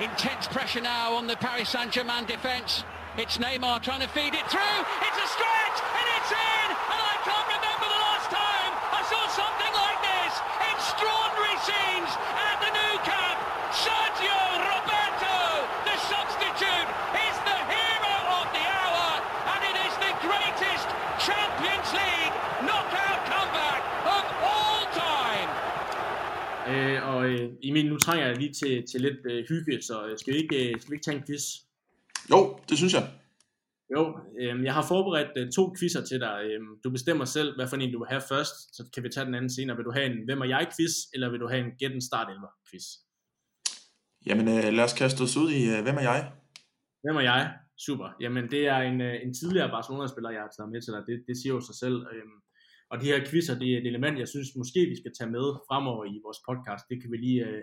Intense pressure now on the Paris Saint-Germain defence. It's Neymar trying to feed it through. It's a stretch, and it's in! Emil, nu trænger jeg lige til, til lidt øh, hygge, så øh, skal vi, ikke, øh, skal vi ikke tage en quiz? Jo, det synes jeg. Jo, øh, jeg har forberedt øh, to quizzer til dig. Øh, du bestemmer selv, hvad for en du vil have først, så kan vi tage den anden senere. Vil du have en Hvem er jeg quiz, eller vil du have en Gæt en start quiz? Jamen øh, lad os kaste os ud i øh, Hvem er jeg? Hvem er jeg? Super. Jamen det er en, øh, en tidligere Barcelona-spiller, jeg har taget med til dig. Det, det siger jo sig selv. Øh, Og de her quizzer, det er et element, jeg synes måske, vi skal tage med fremover i vores podcast. Det kan vi lige øh,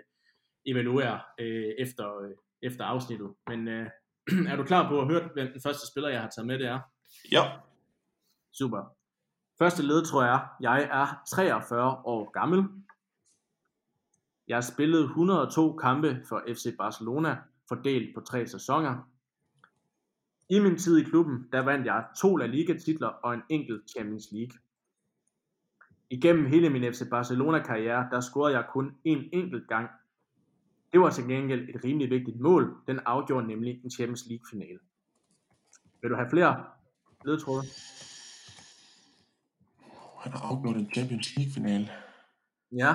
evaluere øh, efter, øh, efter afsnittet. Men øh, (clears throat) er du klar på at høre, hvem den første spiller, jeg har taget med, det er? Ja. Super. Første led tror jeg, jeg er 43 år gammel. Jeg har spillet 102 kampe for FC Barcelona, fordelt på tre sæsoner. I min tid i klubben, der vandt jeg to La Liga titler og en enkelt Champions League. Igennem hele min FC Barcelona karriere, der scorede jeg kun en enkelt gang. Det var til gengæld et rimelig vigtigt mål. Den afgjorde nemlig en Champions League finale. Vil du have flere ledtråde? Han har afgjort en Champions League finale. Ja.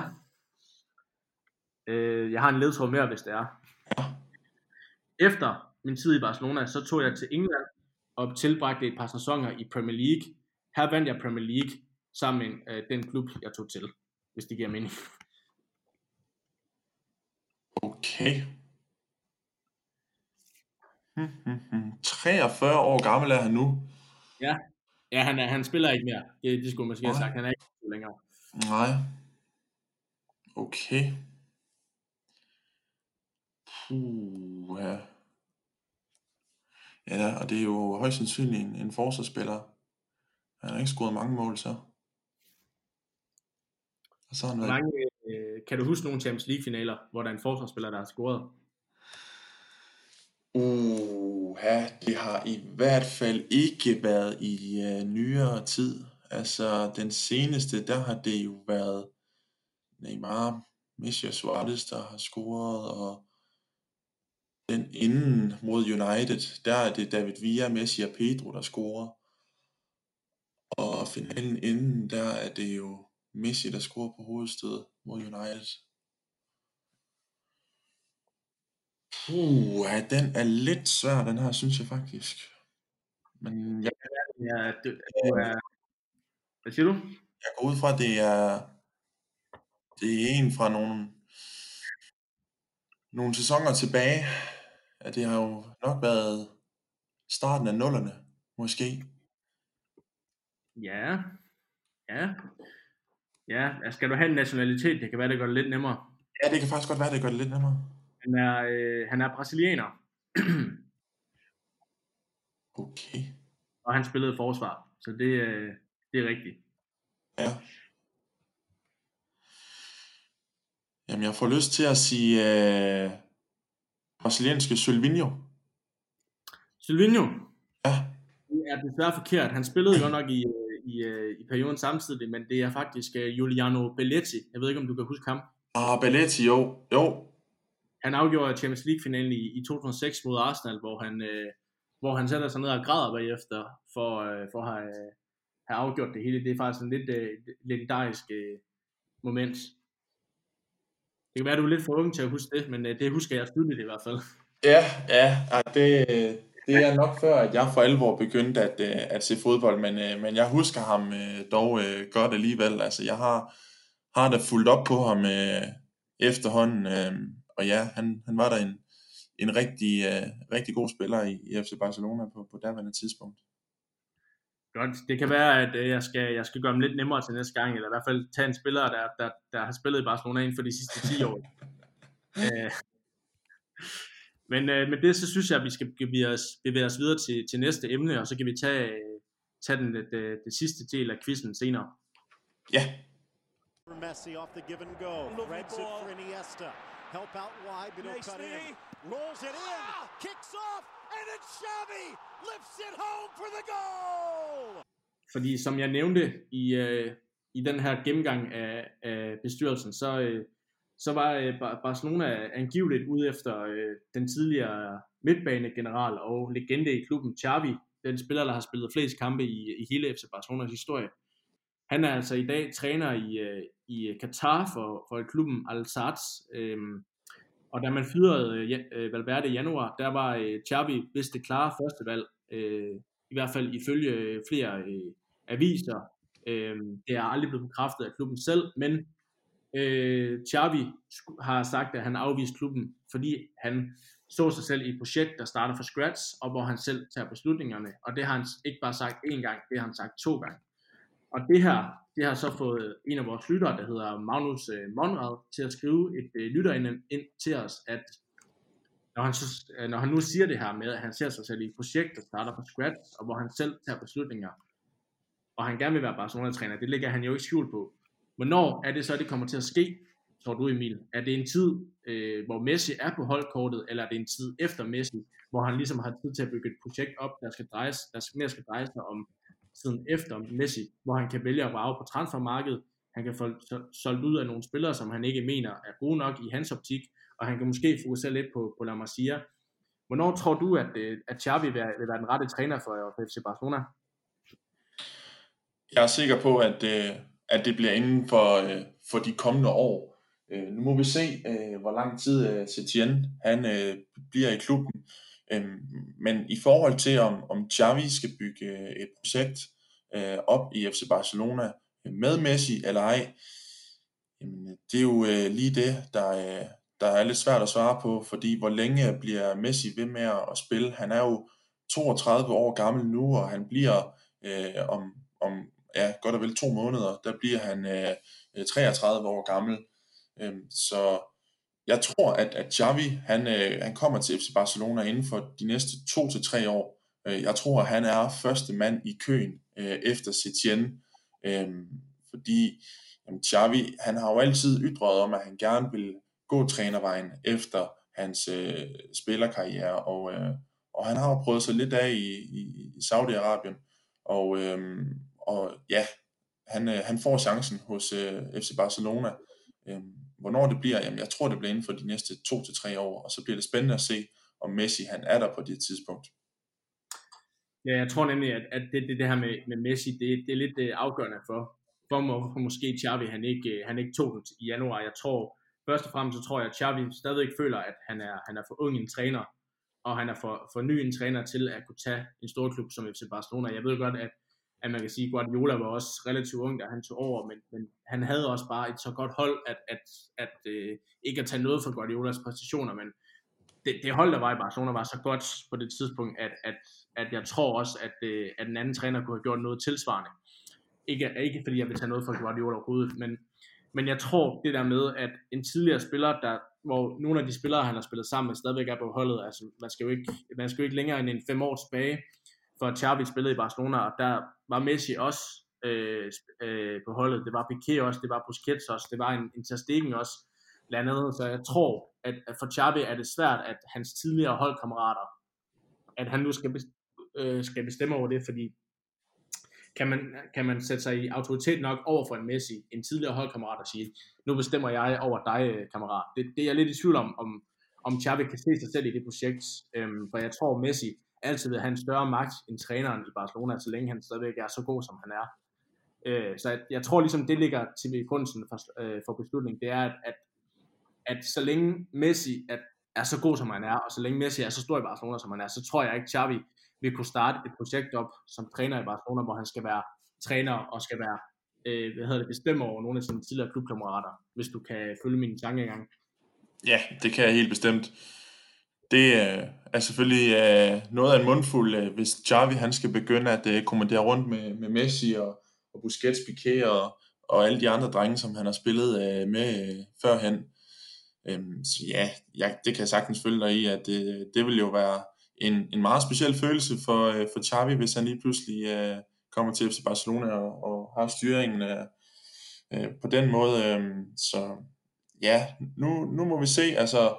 Øh, jeg har en ledtråd mere, hvis det er. Ja. Efter min tid i Barcelona, så tog jeg til England og tilbragte et par sæsoner i Premier League. Her vandt jeg Premier League sammen med øh, den klub, jeg tog til, hvis det giver mening. Okay. Hmm, hmm, hmm. 43 år gammel er han nu. Ja, ja han, er, han spiller ikke mere. Det, det skulle man måske have Nej. sagt. Han er ikke længere. Nej. Okay. Puh, ja. Ja, og det er jo højst sandsynligt en, en forsvarsspiller. Han har ikke scoret mange mål, så. Og så har han Hvor været... mange, øh, kan du huske nogle Champions League finaler, hvor der er en forsvarsspiller, der har scoret? Uh, ja, det har i hvert fald ikke været i uh, nyere tid. Altså, den seneste, der har det jo været Neymar, Messi og Suarez, der har scoret, og den inden mod United, der er det David Villa, Messi og Pedro, der scorer. Og finalen inden, der er det jo Messi, der scorer på hovedstedet mod United. Puh, ja, den er lidt svær, den her, synes jeg faktisk. Men jeg, Ja, det, det er, hvad siger du? jeg går ud fra, at det er, det er en fra nogle, nogle sæsoner tilbage. At det har jo nok været starten af nullerne, måske. Ja, ja. Ja, skal du have en nationalitet? Det kan være, det gør det lidt nemmere. Ja, det kan faktisk godt være, det gør det lidt nemmere. Han er, øh, han er brasilianer, (clears throat) Okay. og han spillede forsvar, så det, øh, det er rigtigt. Ja. Jamen, jeg får lyst til at sige øh, brasilianske Sylvinho. Silvino, Ja, det er desværre forkert. Han spillede godt nok i, øh, i, øh, i perioden samtidig, men det er faktisk øh, Giuliano Belletti. Jeg ved ikke, om du kan huske ham. ah, Belletti, jo. Jo, Han afgjorde Champions League-finalen i, i 2006 mod Arsenal, hvor han, øh, hvor han sætter sig ned og græder bagefter for, øh, for at have, have afgjort det hele. Det er faktisk en lidt øh, legendarisk øh, moment. Det kan være, du er lidt for ung til at huske det, men øh, det husker jeg tydeligt i hvert fald. Ja, ja, ja det, det er nok før, at jeg for alvor begyndte at, øh, at se fodbold, men, øh, men jeg husker ham øh, dog godt alligevel. Altså, jeg har, har da fulgt op på ham efterhånden, og ja, han, han var da en, en rigtig, rigtig god spiller i, i FC Barcelona på, på daværende tidspunkt. Godt. Det kan være, at jeg skal, jeg skal gøre dem lidt nemmere til næste gang, eller i hvert fald tage en spiller, der, der, der har spillet i Barcelona inden for de sidste 10 år. (laughs) Øh, men øh, med det, så synes jeg, at vi skal bevæge os, bevæge os videre til, til næste emne, og så kan vi tage, øh, tage den, det, det, det sidste del af quizzen senere. Ja, Messi off the give and go. Threads it for Iniesta. Help out wide, but he'll cut in. Rolls it in. Kicks off. And it's Xavi. Lifts it home for the goal. Fordi som jeg nævnte i, øh, i den her gennemgang af, af bestyrelsen, så, øh, så var øh, Barcelona angiveligt ude efter øh, den tidligere midtbanegeneral og legende i klubben, Xavi, den spiller, der har spillet flest kampe i, i hele FC Barcelonas historie. Han er altså i dag træner i, øh, i Katar for, for klubben Al Sadd. Øhm, og da man fyrede øh, øh, Valverde i januar, der var øh, Xavi vist det klare førstevalg, øh, i hvert fald ifølge flere øh, aviser. Øh, det er aldrig blevet bekræftet af klubben selv, men øh, Xavi har sagt, at han afviste klubben, fordi han så sig selv i et projekt, der starter fra scratch, og hvor han selv tager beslutningerne. Og det har han ikke bare sagt én gang, det har han sagt to gange. Og det her, det har så fået en af vores lyttere, der hedder Magnus øh, Monrad, til at skrive et øh, ind, til os, at når han, så, øh, når han nu siger det her med, at han ser sig selv i et projekt, der starter fra scratch, og hvor han selv tager beslutninger, og han gerne vil være Barcelona-træner, det ligger han jo ikke skjult på. Hvornår er det så, det kommer til at ske, tror du Emil? Er det en tid, øh, hvor Messi er på holdkortet, eller er det en tid efter Messi, hvor han ligesom har tid til at bygge et projekt op, der skal drejes, der mere skal dreje sig om tiden efter Messi, hvor han kan vælge at brage på transfermarkedet, han kan få solgt ud af nogle spillere, som han ikke mener er gode nok i hans optik, og han kan måske fokusere lidt på, på La Masia. Hvornår tror du, at, øh, at Xavi vil, vil være den rette træner for, for FC Barcelona? Jeg er sikker på, at, øh, at det bliver inden for, øh, for de kommende år. Øh, nu må vi se, øh, hvor lang tid øh, Setien han bliver i klubben. Øh, men i forhold til, om, om Xavi skal bygge et projekt op i FC Barcelona med Messi eller ej, jamen, det er jo lige det, der, der er lidt svært at svare på, fordi hvor længe bliver Messi ved med at spille? Han er jo 32 år gammel nu, og han bliver øh, om, om ja, godt og vel to måneder, der bliver han øh, øh 33 år gammel. Øhm, så jeg tror, at, at Xavi, han, øh, han kommer til FC Barcelona inden for de næste to til tre år. Øh, jeg tror, at han er første mand i køen øh, efter Setien, øh, fordi jamen, Xavi, han har jo altid ytret om, at han gerne vil gå trænervejen efter hans øh, spillerkarriere, og, øh, og han har jo prøvet sig lidt af i, i, i Saudi-Arabien, og, øh, og ja, han, øh, han får chancen hos øh, FC Barcelona. Øh, hvornår det bliver, jamen jeg tror det bliver inden for de næste to til tre år, og så bliver det spændende at se, om Messi han er der på det tidspunkt. Ja, jeg tror nemlig, at, at det, det, det her med, med Messi, det, det er lidt det afgørende for, for, hvorfor måske Xavi, han ikke, øh, han ikke tog den i januar. Jeg tror, først og fremmest så tror jeg, at Xavi stadigvæk føler, at han er, han er for ung en træner, og han er for, for ny en træner til at kunne tage en stor klub som FC Barcelona. Jeg ved godt, at, at man kan sige, at Guardiola var også relativt ung, da han tog over, men, men han havde også bare et så godt hold, at, at, at øh, ikke at tage noget fra Guardiolas præstationer, men det, det hold, der var i Barcelona, var så godt på det tidspunkt, at, at, at jeg tror også, at, øh, at den anden træner kunne have gjort noget tilsvarende. Ikke, ikke fordi jeg vil tage noget fra Guardiola overhovedet, men, men jeg tror det der med, at en tidligere spiller, der, hvor nogle af de spillere, han har spillet sammen med, stadigvæk er på holdet, altså man skal jo ikke, man skal jo ikke længere end en fem år tilbage, for Xavi spillede i Barcelona, og der var Messi også øh, øh, på holdet, det var Piqué også, det var Busquets også, det var en, en Ter også, blandt andet, så jeg tror, at, at for Xavi er det svært, at hans tidligere holdkammerater, at han nu skal, øh, skal bestemme over det, fordi kan man, kan man sætte sig i autoritet nok over for en Messi, en tidligere holdkammerat, og sige, nu bestemmer jeg over dig, øh, kammerat. Det, det er jeg lidt i tvivl om, om, om Xavi kan se sig selv i det projekt, øhm, for jeg tror, Messi altid vil have en større magt end træneren i Barcelona, så længe han stadigvæk er så god, som han er. Øh, så jeg, jeg tror ligesom, det ligger til grundsen for, øh, for beslutningen, det er, at, at, at så længe Messi er, er så god, som han er, og så længe Messi er så stor i Barcelona, som han er, så tror jeg ikke, Xavi vil kunne starte et projekt op som træner i Barcelona, hvor han skal være træner og skal være øh, hvad hedder det, bestemmer over nogle af sine tidligere klubkammerater, hvis du kan følge min tankegang. Ja, det kan jeg helt bestemt. Det øh, er selvfølgelig øh, noget af en mundfuld, øh, hvis Xavi han skal begynde at øh, kommandere rundt med, med Messi og, og Busquets, Piqué og, og alle de andre drenge, som han har spillet øh, med øh, førhen. Øhm, så ja, jeg, det kan jeg sagtens følge dig i, at det, det vil jo være en, en meget speciel følelse for, øh, for Xavi, hvis han lige pludselig øh, kommer til FC Barcelona og, og har styringen øh, øh, på den måde. Øh, så ja, nu, nu må vi se. Altså,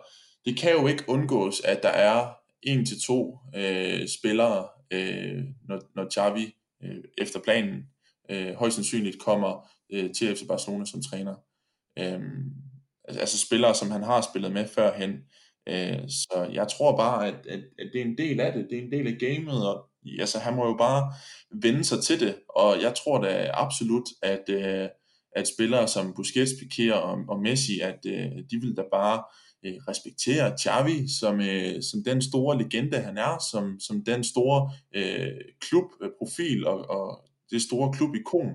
det kan jo ikke undgås, at der er en til to øh, spillere, øh, når, når Xavi øh, efter planen øh, højst sandsynligt kommer øh, til FC Barcelona som træner. Øh, altså spillere, som han har spillet med førhen. Øh, så jeg tror bare, at, at, at det er en del af det, det er en del af gamet, og altså, han må jo bare vende sig til det, og jeg tror da absolut, at, øh, at spillere som Busquets, Piqué og, og Messi, at øh, de vil da bare Øh, respektere Xavi som, øh, som den store legende han er, som, som den store øh, klubprofil og, og det store klubikon,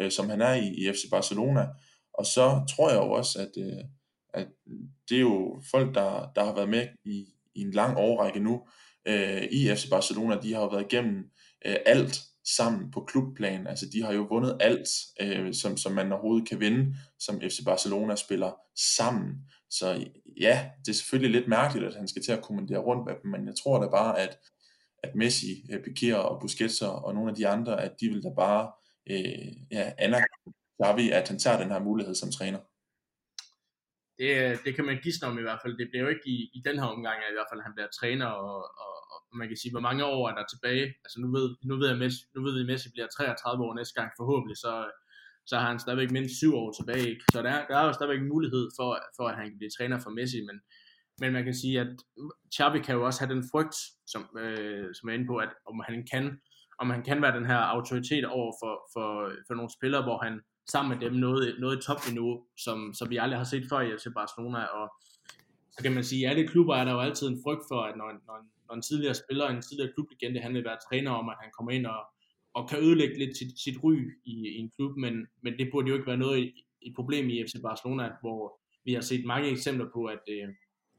øh, som han er i, i FC Barcelona. Og så tror jeg jo også, at, øh, at det er jo folk, der, der har været med i, i en lang årrække nu øh, i FC Barcelona. De har jo været igennem øh, alt sammen på klubplan. Altså de har jo vundet alt, øh, som, som man overhovedet kan vinde, som FC Barcelona spiller sammen. Så ja, det er selvfølgelig lidt mærkeligt, at han skal til at kommandere rundt med dem, men jeg tror da bare, at, at Messi, øh, Piqué og Busquets og nogle af de andre, at de vil da bare øh, ja, anerkende at han tager den her mulighed som træner det, det kan man gisne om i hvert fald. Det bliver jo ikke i, i den her omgang, at i hvert fald han bliver træner, og, og, og man kan sige, hvor mange år er der tilbage. Altså nu ved, nu ved, jeg, Messi, nu ved vi, at Messi bliver 33 år næste gang forhåbentlig, så, så har han stadigvæk mindst 7 år tilbage. Ikke? Så der, der er jo stadigvæk mulighed for, for, at han kan blive træner for Messi, men, men man kan sige, at Xavi kan jo også have den frygt, som, øh, som er inde på, at om han kan om han kan være den her autoritet over for, for, for nogle spillere, hvor han sammen med dem noget, noget topniveau, som, som vi aldrig har set før i FC Barcelona, og så kan man sige, at alle klubber er der jo altid en frygt for, at når, når, når en tidligere spiller, en tidligere klublegende, han vil være træner om, at han kommer ind og, og kan ødelægge lidt sit, sit ry i, i en klub, men, men det burde jo ikke være noget et problem i FC Barcelona, hvor vi har set mange eksempler på, at, øh,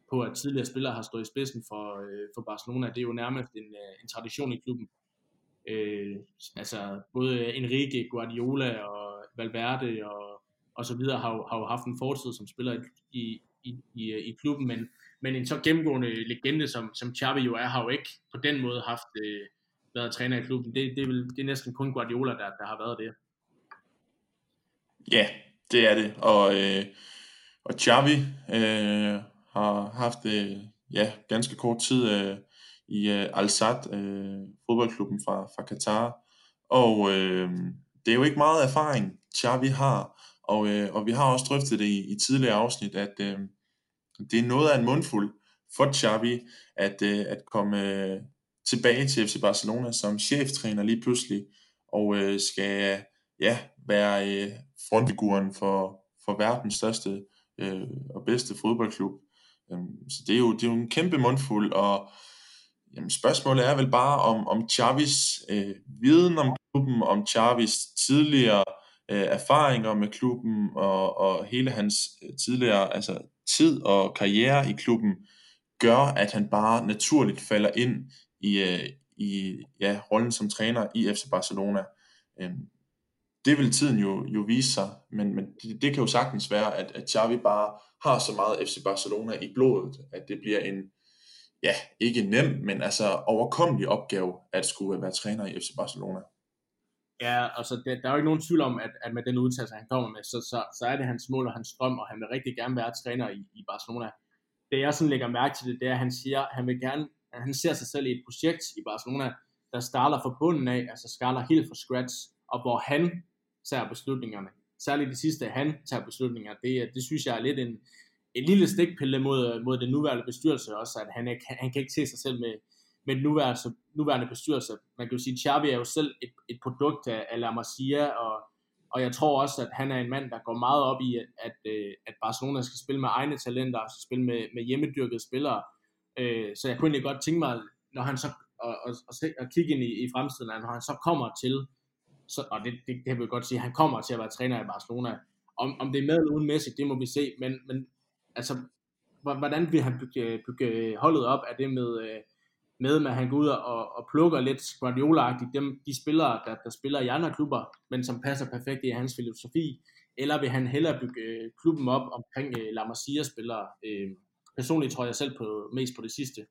på at tidligere spillere har stået i spidsen for, øh, for Barcelona. Det er jo nærmest en, øh, en tradition i klubben. Øh, altså både Enrique, Guardiola og Valverde og, og så videre har har jo haft en fortid som spiller i, i, i, øh, i klubben, men, men en så gennemgående legende som, som Xavi jo er, har jo ikke på den måde haft øh, været træner i klubben. Det, det, er vel, det er næsten kun Guardiola, der, der har været det. Ja, det er det. Og, øh, og Xavi øh, har haft øh, ja, ganske kort tid øh, i øh, Al-Sadd, øh, fodboldklubben fra, fra Katar. Og øh, det er jo ikke meget erfaring, Xavi har, og, øh, og vi har også drøftet det i, i tidligere afsnit, at øh, det er noget af en mundfuld for Xavi at, øh, at komme øh, tilbage til FC Barcelona som cheftræner lige pludselig, og øh, skal ja, være øh, frontfiguren for, for verdens største øh, og bedste fodboldklub. Øh, så det er, jo, det er jo en kæmpe mundfuld, og jamen, spørgsmålet er vel bare om, om Xavis øh, viden om klubben, om Xavis tidligere øh, erfaringer med klubben og, og hele hans øh, tidligere altså, tid og karriere i klubben gør, at han bare naturligt falder ind i, øh, i ja, rollen som træner i FC Barcelona. Øh, det vil tiden jo, jo vise sig, men, men det, det kan jo sagtens være, at, at Xavi bare har så meget FC Barcelona i blodet, at det bliver en, ja, ikke nem, men altså overkommelig opgave at skulle være træner i FC Barcelona. Ja, altså det, der er jo ikke nogen tvivl om, at, at med den udtalelse, han kommer med, så, så, så er det hans mål og hans drøm, og han vil rigtig gerne være træner i, i Barcelona. Det jeg sådan lægger mærke til det, det er, at han siger, at han vil gerne, han ser sig selv i et projekt i Barcelona, der starter fra bunden af, altså starter helt fra scratch, og hvor han tager beslutningerne. Særligt det sidste, han tager beslutninger, det, det synes jeg er lidt en, en lille stikpille mod, mod den nuværende bestyrelse også, at han, ikke, han kan ikke se sig selv med, med den nuværende, nuværende bestyrelse. Man kan jo sige, at Xavi er jo selv et, et produkt af, af La Masia, og, og jeg tror også, at han er en mand, der går meget op i, at, at, at Barcelona skal spille med egne talenter, og skal spille med, med hjemmedyrkede spillere. Øh, så jeg kunne egentlig godt tænke mig, når han så, og, og, og, og kigge ind i, i fremtiden, når han så kommer til, så, og det, det, det kan vi godt sige, han kommer til at være træner i Barcelona. Om, om det er med eller uden Messi, det må vi se, men, men altså, hvordan vil han bygge, bygge holdet op? Er det med, øh, med, med, at han går ud og, og plukker lidt guardiola dem, de spillere, der, der spiller i andre klubber, men som passer perfekt i hans filosofi, eller vil han hellere bygge øh, klubben op omkring øh, La Masia-spillere? Øh, personligt tror jeg selv på, mest på det sidste.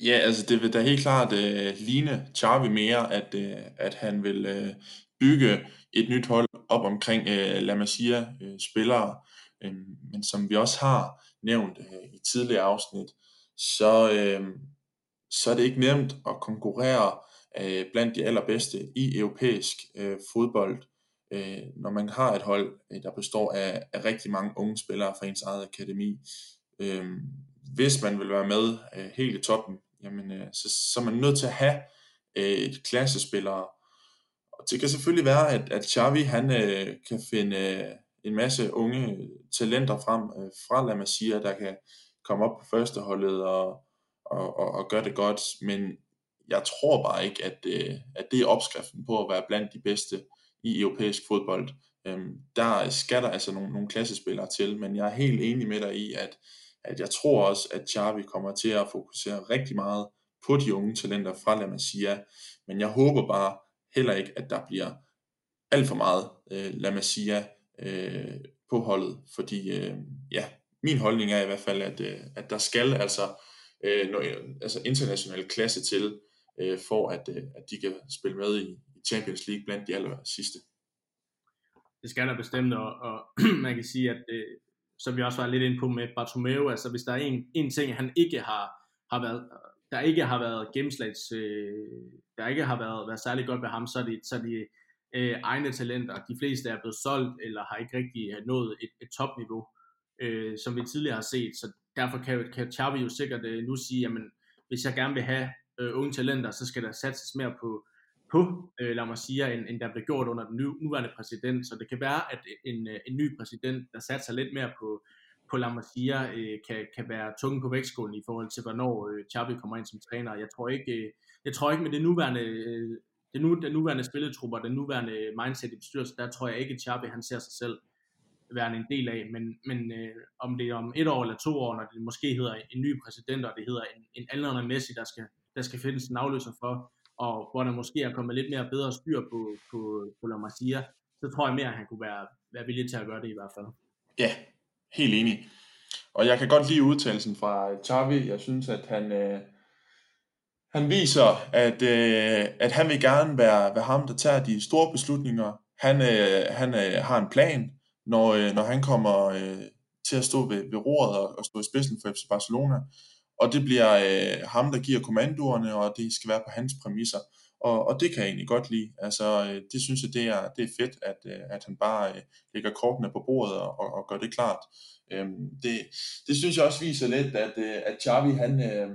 Ja, altså det vil da helt klart øh, ligne Charvi mere, at, øh, at han vil øh, bygge et nyt hold op omkring øh, La Masia-spillere. Øh, uh, øhm, men som vi også har nævnt øh, i tidligere afsnit, så, øh, så er det ikke nemt at konkurrere øh, blandt de allerbedste i europæisk øh, fodbold, øh, når man har et hold, øh, der består af, af rigtig mange unge spillere fra ens eget akademi. Øh, hvis man vil være med øh, helt i toppen, jamen, øh, så, så er man nødt til at have øh, et klassespillere. Og det kan selvfølgelig være, at, at Xavi han øh, kan finde øh, en masse unge talenter frem øh, fra La Masia, der kan komme op på førsteholdet og, og, og, og gøre det godt, men jeg tror bare ikke, at, øh, at det er opskriften på at være blandt de bedste i europæisk fodbold. Øhm, der skal der altså nogle, nogle klassespillere til, men jeg er helt enig med dig i, at, at jeg tror også, at Xavi kommer til at fokusere rigtig meget på de unge talenter fra La Masia, men jeg håber bare heller ikke, at der bliver alt for meget øh, La Masia øh, på holdet, fordi øh, ja, min holdning er i hvert fald, at, øh, at der skal altså, øh, altså international klasse til, øh, for at, øh, at de kan spille med i Champions League blandt de aller sidste. Det skal der bestemt, og, og (clears throat) man kan sige, at øh, som vi også var lidt inde på med Bartomeu, altså hvis der er en, en ting, han ikke har, har været, der ikke har været gennemslags, øh, der ikke har været, været særlig godt ved ham, så er det, så er det øh, egne talenter. De fleste er blevet solgt, eller har ikke rigtig øh, nået et, et topniveau, øh, som vi tidligere har set. Så derfor kan, kan Xavi jo sikkert øh, nu sige, jamen, hvis jeg gerne vil have øh, unge talenter, så skal der satses mere på, på øh, lad mig sige, end, end der blev gjort under den nuværende præsident. Så det kan være, at en, øh, en ny præsident, der satser lidt mere på, på La Masia, øh, kan, kan være tunge på vægtskålen i forhold til, hvornår øh, Xavi kommer ind som træner. Jeg tror ikke, øh, jeg tror ikke med det nuværende, øh, det nu, den nuværende spilletrupper, den nuværende mindset i bestyrelsen, der tror jeg ikke, at Xavi han ser sig selv være en del af, men, men øh, om det er om et år eller to år, når det måske hedder en ny præsident, og det hedder en, en aldrende Messi, der skal, der skal findes en afløser for, og hvor der måske er kommet lidt mere bedre styr på, på, på La Masia, så tror jeg mere, at han kunne være, være villig til at gøre det i hvert fald. Ja, helt enig. Og jeg kan godt lide udtalelsen fra Xavi. Jeg synes, at han, øh, han viser, at, øh, at han vil gerne være, være ham, der tager de store beslutninger. Han, øh, han øh, har en plan, når, øh, når han kommer øh, til at stå ved, ved roret og, og stå i spidsen for FC Barcelona. Og det bliver øh, ham, der giver kommandoerne, og det skal være på hans præmisser. Og, og det kan jeg egentlig godt lide. Altså, øh, det synes jeg, det er, det er fedt, at, øh, at han bare øh, lægger kortene på bordet og, og, og gør det klart. Øhm, det, det synes jeg også viser lidt, at, øh, at Xavi, han, øh,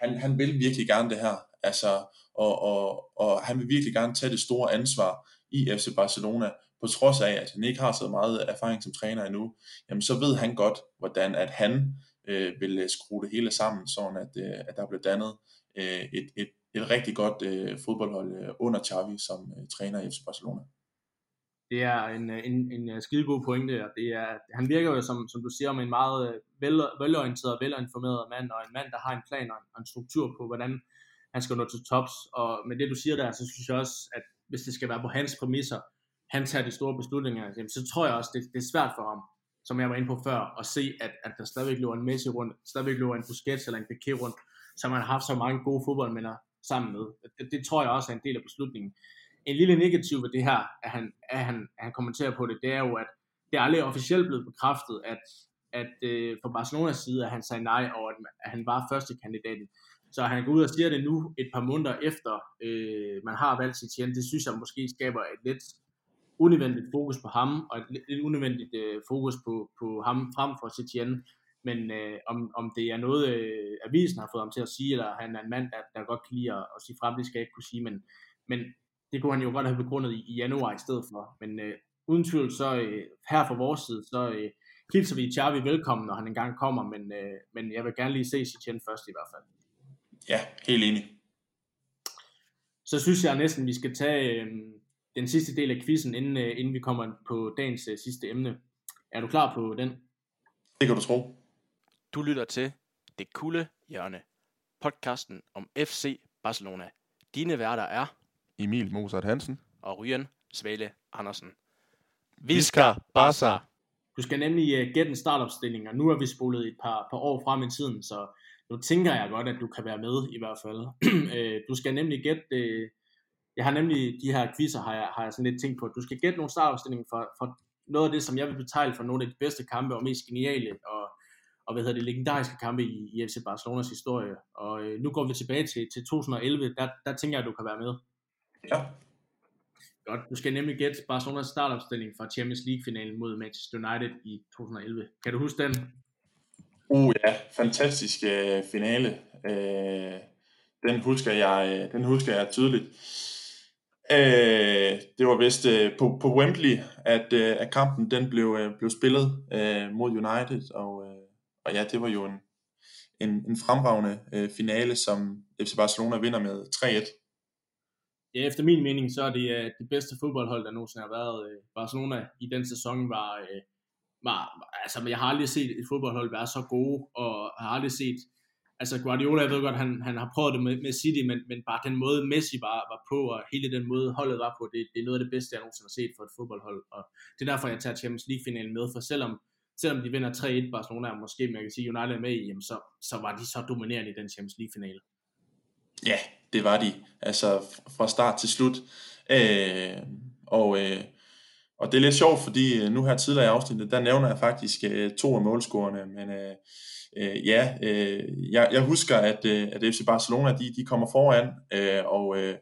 han, han vil virkelig gerne det her. Altså, og, og, og han vil virkelig gerne tage det store ansvar i FC Barcelona, på trods af, at han ikke har så meget erfaring som træner endnu, jamen så ved han godt, hvordan at han øh, vil øh, skrue det hele sammen, sådan at, øh, at der bliver dannet øh, et, et, et rigtig godt øh, fodboldhold øh, under Xavi som øh, træner i FC Barcelona. Det er en, øh, en, en øh, skidegod pointe, og det er, han virker jo, som, som du siger, om en meget vel, velorienteret og velinformeret mand, og en mand, der har en plan og en, og en struktur på, hvordan han skal nå til tops. Og med det, du siger der, så synes jeg også, at hvis det skal være på hans præmisser, han tager de store beslutninger, jamen, så tror jeg også, det, det er svært for ham, som jeg var inde på før, og se, at, at der stadigvæk løber en Messi rundt, stadigvæk løber en Busquets eller en Piqué rundt, som man har haft så mange gode fodboldmænd sammen med. Det, det tror jeg også er en del af beslutningen. En lille negativ ved det her, at han, at han, at han kommenterer på det, det er jo, at det er aldrig officielt blevet bekræftet, at, at øh, fra Barcelonas side, at han sagde nej, og at, at han var første kandidaten. Så han går ud og siger det nu, et par måneder efter øh, man har valgt sit tjent. Det synes jeg måske skaber et lidt unødvendigt fokus på ham, og et lidt unødvendigt øh, fokus på, på ham frem for Setien. Men øh, om, om det er noget, øh, avisen har fået ham til at sige, eller han er en mand, der, der godt kan lide at, at sige frem, det skal jeg ikke kunne sige, men, men det kunne han jo godt have begrundet i, i januar i stedet for. Men øh, uden tvivl, så øh, her fra vores side, så øh, hilser vi Xavi velkommen, når han engang kommer, men, øh, men jeg vil gerne lige se Setien først i hvert fald. Ja, helt enig. Så synes jeg næsten, vi skal tage øh, den sidste del af quizzen, inden, øh, inden vi kommer på dagens øh, sidste emne. Er du klar på den? Det kan du tro. Du lytter til Det Kulde Hjørne, podcasten om FC Barcelona. Dine værter er Emil Mozart Hansen. og Ryan Svale Andersen. Visker Barca. Du skal nemlig uh, gætte en startopstilling, og nu er vi spolet et par, par år frem i tiden, så nu tænker jeg godt, at du kan være med i hvert fald. (clears throat) Øh, du skal nemlig gætte, uh, jeg har nemlig de her quizzer, har jeg, har jeg sådan lidt tænkt på, at du skal gætte nogle startopstillinger for, for noget af det, som jeg vil betegne for nogle af de bedste kampe og mest geniale og, og hvad hedder det, legendariske kampe i, i FC Barcelonas historie. Og øh, nu går vi tilbage til, til 2011, der, der tænker jeg, at du kan være med. Ja. Godt, du skal nemlig gætte Barcelonas startopstilling fra Champions League-finalen mod Manchester United i 2011. Kan du huske den? Uh ja, fantastisk øh, finale. Øh, den husker jeg, øh, den husker jeg tydeligt. Øh, det var vist øh, på, på Wembley, at, øh, at kampen den blev, øh, blev spillet øh, mod United, og, øh, og ja, det var jo en, en, en fremragende øh, finale, som FC Barcelona vinder med 3-1. Ja, efter min mening, så er det øh, det bedste fodboldhold, der nogensinde har været. Øh, Barcelona i den sæson var, øh, var, altså jeg har aldrig set et fodboldhold være så gode, og har aldrig set altså Guardiola, jeg ved godt, han, han har prøvet det med, med City, men, men bare den måde Messi var, var på, og hele den måde holdet var på, det, det er noget af det bedste, jeg nogensinde har set for et fodboldhold, og det er derfor, jeg tager Champions League-finalen med, for selvom, selvom de vinder 3-1 Barcelona, og måske man kan sige United er med i, jamen så, så var de så dominerende i den Champions League-finale. Ja, det var de. Altså fra start til slut. Øh, og, øh, og det er lidt sjovt, fordi øh, nu her tidligere i afsnittet, der nævner jeg faktisk øh, to af målscorerne, men øh, øh, ja, øh, jeg, jeg husker, at, øh, at FC Barcelona, de, de kommer foran, øh, og, øh,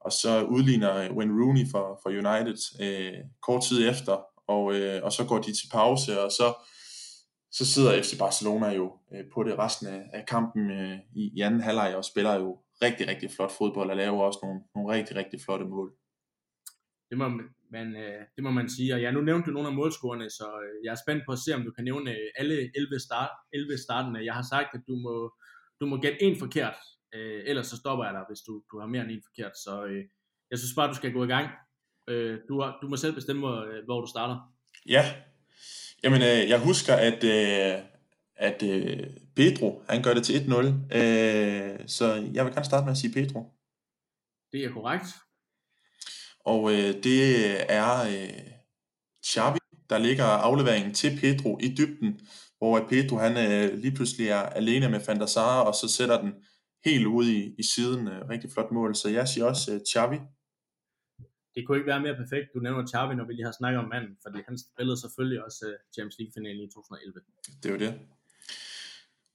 og så udligner Wayne Rooney for, for United øh, kort tid efter, og, øh, og så går de til pause, og så, så sidder FC Barcelona jo øh, på det resten af, af kampen øh, i, i anden halvleg og spiller jo rigtig, rigtig flot fodbold og laver også nogle, nogle rigtig, rigtig flotte mål. Det må, man, øh, det må man sige. Og ja, nu nævnte du nogle af målscorerne, så øh, jeg er spændt på at se, om du kan nævne øh, alle 11, start, 11 startende. Jeg har sagt, at du må, du må gætte en forkert, øh, ellers så stopper jeg dig, hvis du, du har mere end en forkert. Så øh, jeg synes bare, du skal gå i gang. Øh, du, har, du må selv bestemme, hvor, øh, hvor du starter. Ja, jamen øh, jeg husker, at, øh, at øh, Pedro, han gør det til 1-0, øh, så jeg vil gerne starte med at sige Pedro. Det er korrekt. Og øh, det er øh, Xavi, der ligger afleveringen til Pedro i dybden, hvor Pedro han øh, lige pludselig er alene med Van der Sar, og så sætter den helt ude i, i siden. Øh, rigtig flot mål, så jeg siger også øh, Xavi. Det kunne ikke være mere perfekt, du nævner Xavi, når vi lige har snakket om manden, fordi han spillede selvfølgelig også øh, Champions League-finalen i 2011. Det er jo det.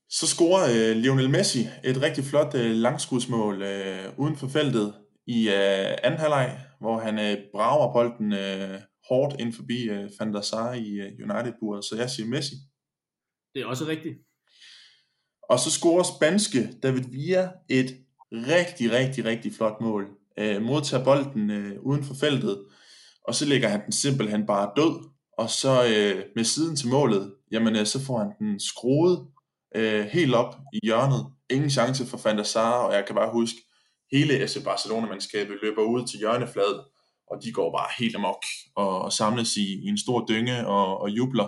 Så scorer øh, Lionel Messi et rigtig flot øh, langskudsmål øh, uden for feltet i øh, anden halvleg, hvor han øh, brager bolden øh, hårdt ind forbi øh, Van der Sar i øh, United-buret, så jeg siger Messi. Det er også rigtigt. Og så scorer spanske David Villa et rigtig, rigtig, rigtig flot mål. Øh, modtager bolden øh, uden for feltet, og så lægger han den simpelthen bare død, og så øh, med siden til målet, jamen øh, så får han den skruet øh, helt op i hjørnet. Ingen chance for Van der Sar, og jeg kan bare huske, hele FC Barcelona-mandskabet løber ud til hjørnefladen, og de går bare helt amok og, og samles i, i en stor dynge og, og jubler.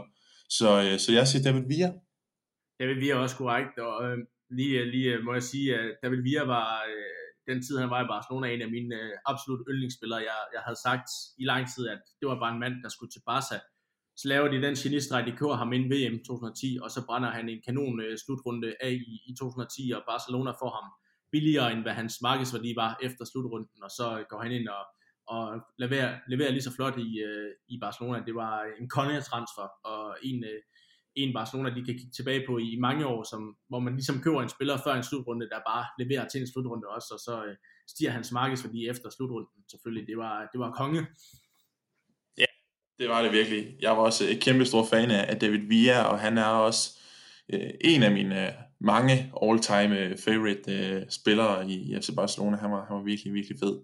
Så, øh, så jeg siger David Villa. David Villa er også korrekt, og øh, lige, øh, lige øh, må jeg sige, at David Villa var, øh, den tid han var i Barcelona, en af mine øh, absolut yndlingsspillere. Jeg, jeg havde sagt i lang tid, at det var bare en mand, der skulle til Barca. Så laver de den genistreg, de kører ham ind VM 2010, og så brænder han en kanon øh, slutrunde af i, i 2010, og Barcelona får ham billigere, end hvad hans markedsværdi var efter slutrunden, og så går han ind og, og leverer, leverer lige så flot i, øh, i Barcelona. Det var en kongetransfer, og en, øh, en Barcelona, de kan kigge tilbage på i mange år, som, hvor man ligesom køber en spiller før en slutrunde, der bare leverer til en slutrunde også, og så øh, stiger hans markedsværdi efter slutrunden. Selvfølgelig, det var, det var konge. Ja, det var det virkelig. Jeg var også et kæmpe stor fan af David Villa, og han er også øh, en af mine øh, mange all-time øh, favorite øh, spillere i FC Barcelona. Han var, han var virkelig, virkelig fed.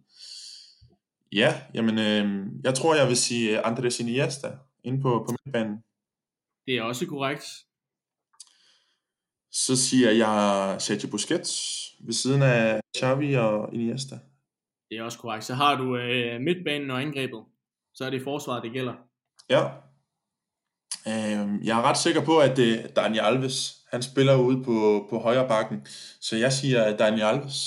Ja, jamen, øh, jeg tror, jeg vil sige øh, Andres Iniesta inde på, på midtbanen. Det er også korrekt. Så siger jeg Sergio Busquets ved siden af Xavi og Iniesta. Det er også korrekt. Så har du øh, midtbanen og angrebet. Så er det forsvaret, det gælder. Ja. Øh, jeg er ret sikker på, at er Daniel Alves, han spiller ude på, på højre bakken. Så jeg siger Daniel Alves.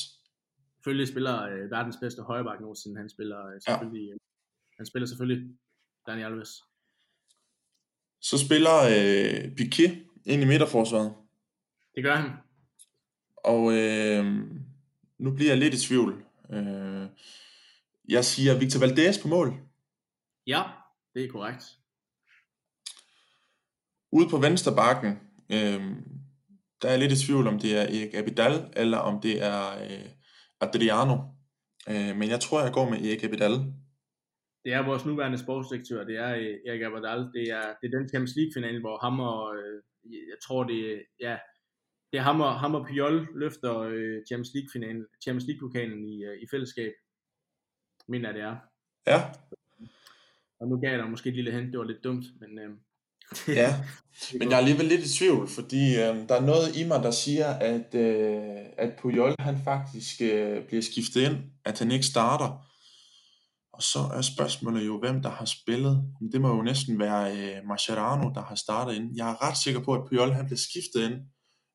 Selvfølgelig spiller øh, verdens bedste højre bakke nogensinde. Han spiller øh, selvfølgelig, ja. øh, han spiller selvfølgelig Daniel Alves. Så spiller øh, Piquet ind i midterforsvaret. Det gør han. Og øh, nu bliver jeg lidt i tvivl. Øh, jeg siger Victor Valdez på mål. Ja, det er korrekt. Ude på venstre bakken, øh, der er jeg lidt i tvivl, om det er Erik Abidal, eller om det er øh, Adriano. Øh, men jeg tror, jeg går med Erik Abidal. Det er vores nuværende sportsdirektør, det er øh, Erik Abidal. Det er, det er den Champions League-finale, hvor ham og, øh, jeg tror det, ja, det er ham og, ham og Puyol løfter øh, Champions League-finalen, Champions League-pokalen i, øh, i fællesskab. Mener det er. Ja. Og nu gav jeg dig måske et lille hent, det var lidt dumt, men... Øh, ja, (laughs) men jeg er alligevel lidt i tvivl, fordi øh, der er noget i mig, der siger, at, øh, at Puyol han faktisk øh, bliver skiftet ind, at han ikke starter. Og så er spørgsmålet jo, hvem der har spillet. Det må jo næsten være øh, Mascherano, der har startet ind. Jeg er ret sikker på, at Puyol han bliver skiftet ind,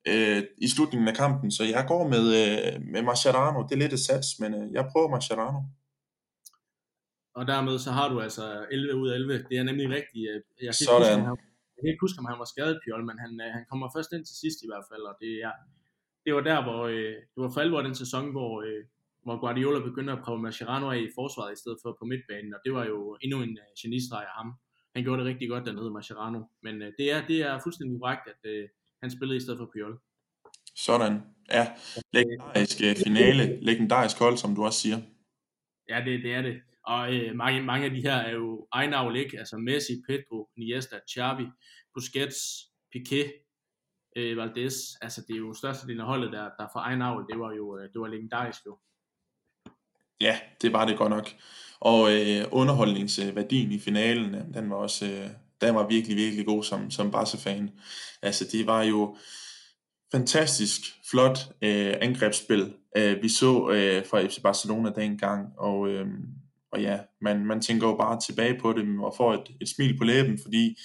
øh, i slutningen af kampen, så jeg går med, øh, med Mascherano. Det er lidt et sats, men øh, jeg prøver Mascherano. Og dermed så har du altså 11 ud af 11. Det er nemlig rigtigt. Jeg kan ikke Sådan. huske, jeg kan ikke huske, om han var skadet, Pjol, men han, øh, han kommer først ind til sidst i hvert fald, og det er, det var der, hvor øh, det var for alvor den sæson, hvor, øh, hvor Guardiola begyndte at prøve Mascherano af i forsvaret i stedet for på midtbanen, og det var jo endnu en øh, genistreg af ham. Han gjorde det rigtig godt dernede, Mascherano. Men øh, det, er, det er fuldstændig korrekt, at øh, han spillede i stedet for Pjol. Sådan. Ja, legendarisk øh, finale, legendarisk hold, som du også siger. Ja, det, det er det. Og øh, mange, mange af de her er jo egenavl, ikke? Altså Messi, Pedro, Iniesta, Xavi, Busquets, Piqué, øh, Valdez. Altså det er jo størstedelen af holdet, der, der for egenavl. Det var jo øh, det var legendarisk jo. Ja, det var det godt nok. Og øh, underholdningsværdien i finalen, den var også øh, den var virkelig, virkelig god som, som Barca-fan. Altså, det var jo fantastisk flot øh, angrebsspil, øh, vi så øh, fra FC Barcelona dengang, og, øh, og ja, man, man tænker jo bare tilbage på det og får et, et smil på læben, fordi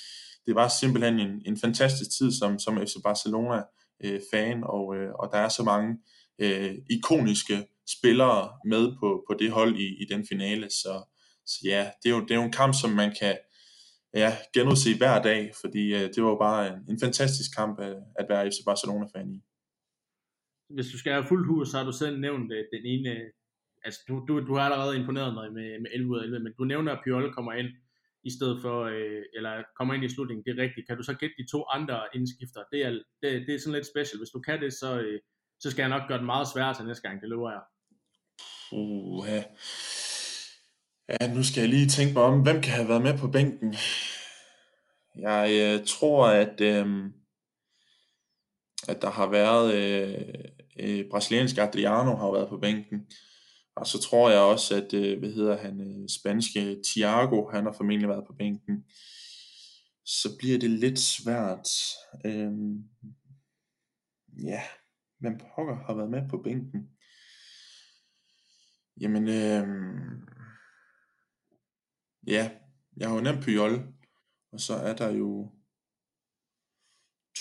det var simpelthen en, en fantastisk tid som, som FC Barcelona øh, fan, og, øh, og der er så mange øh, ikoniske spillere med på, på det hold i, i den finale, så, så ja, det er, jo, det er jo en kamp, som man kan ja, genudse hver dag, fordi øh, det var jo bare en, en fantastisk kamp at, at være FC Barcelona-fan i. Hvis du skal have fuldt hus, så har du selv nævnt øh, den ene, øh, altså du, du, du har allerede imponeret mig med, med 11 ud af 11, men du nævner, at Pjol kommer ind i stedet for, øh, eller kommer ind i slutningen, det er rigtigt. Kan du så gætte de to andre indskifter? Det er, det, det er sådan lidt special. Hvis du kan det, så, øh, så skal jeg nok gøre det meget sværere til næste gang, det lover jeg. Uh, ja ja, nu skal jeg lige tænke mig om, hvem kan have været med på bænken? Jeg øh, tror, at, øh, at der har været øh, øh, brasiliansk Adriano har været på bænken. Og så tror jeg også, at, øh, hvad hedder han, øh, spanske Thiago, han har formentlig været på bænken. Så bliver det lidt svært. Øh, ja, hvem pokker har været med på bænken? Jamen, øh, ja, jeg har jo nemt Puyol, og så er der jo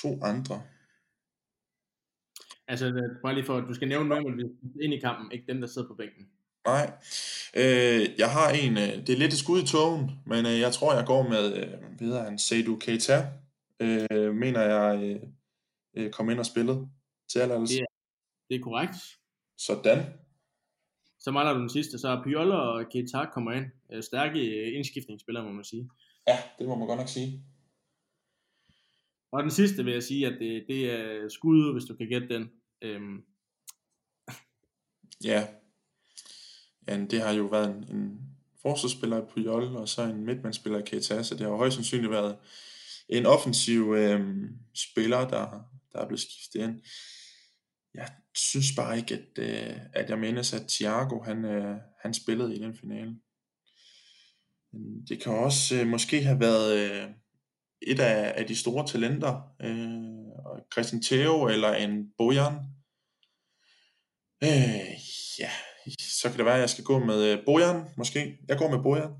to andre. Altså, det- bare lige for, at du skal nævne nogen, der ind i kampen, ikke dem, der sidder på bænken. Nej, øh, jeg har en, øh, det er lidt et skud i togen, men øh, jeg tror, jeg går med, øh, videre han, Seydou Keita, øh, mener jeg øh, øh, kom ind og spillede til allerede. Det Det er korrekt. Sådan. Så mangler du den sidste, så Pjol og Keita kommer ind. Øh, Stærke øh, indskiftningsspillere, må man sige. Ja, det må man godt nok sige. Og den sidste vil jeg sige, at det, det er skud, hvis du kan gætte den. Øhm, Ja. ja, det har jo været en, en forsvarsspiller på Jol, og så en midtmandsspiller i Keita, så det har jo højst sandsynligt været en offensiv øh, spiller, der, der er blevet skiftet ind. Jeg synes bare ikke, at, øh, at jeg mindes, at Thiago han, øh, han spillede i den finale. Det kan også øh, måske have været øh, et af, af de store talenter, øh, Christian Theo eller en Bojan. Øh, ja, så kan det være, at jeg skal gå med øh, Bojan, måske. Jeg går med Bojan.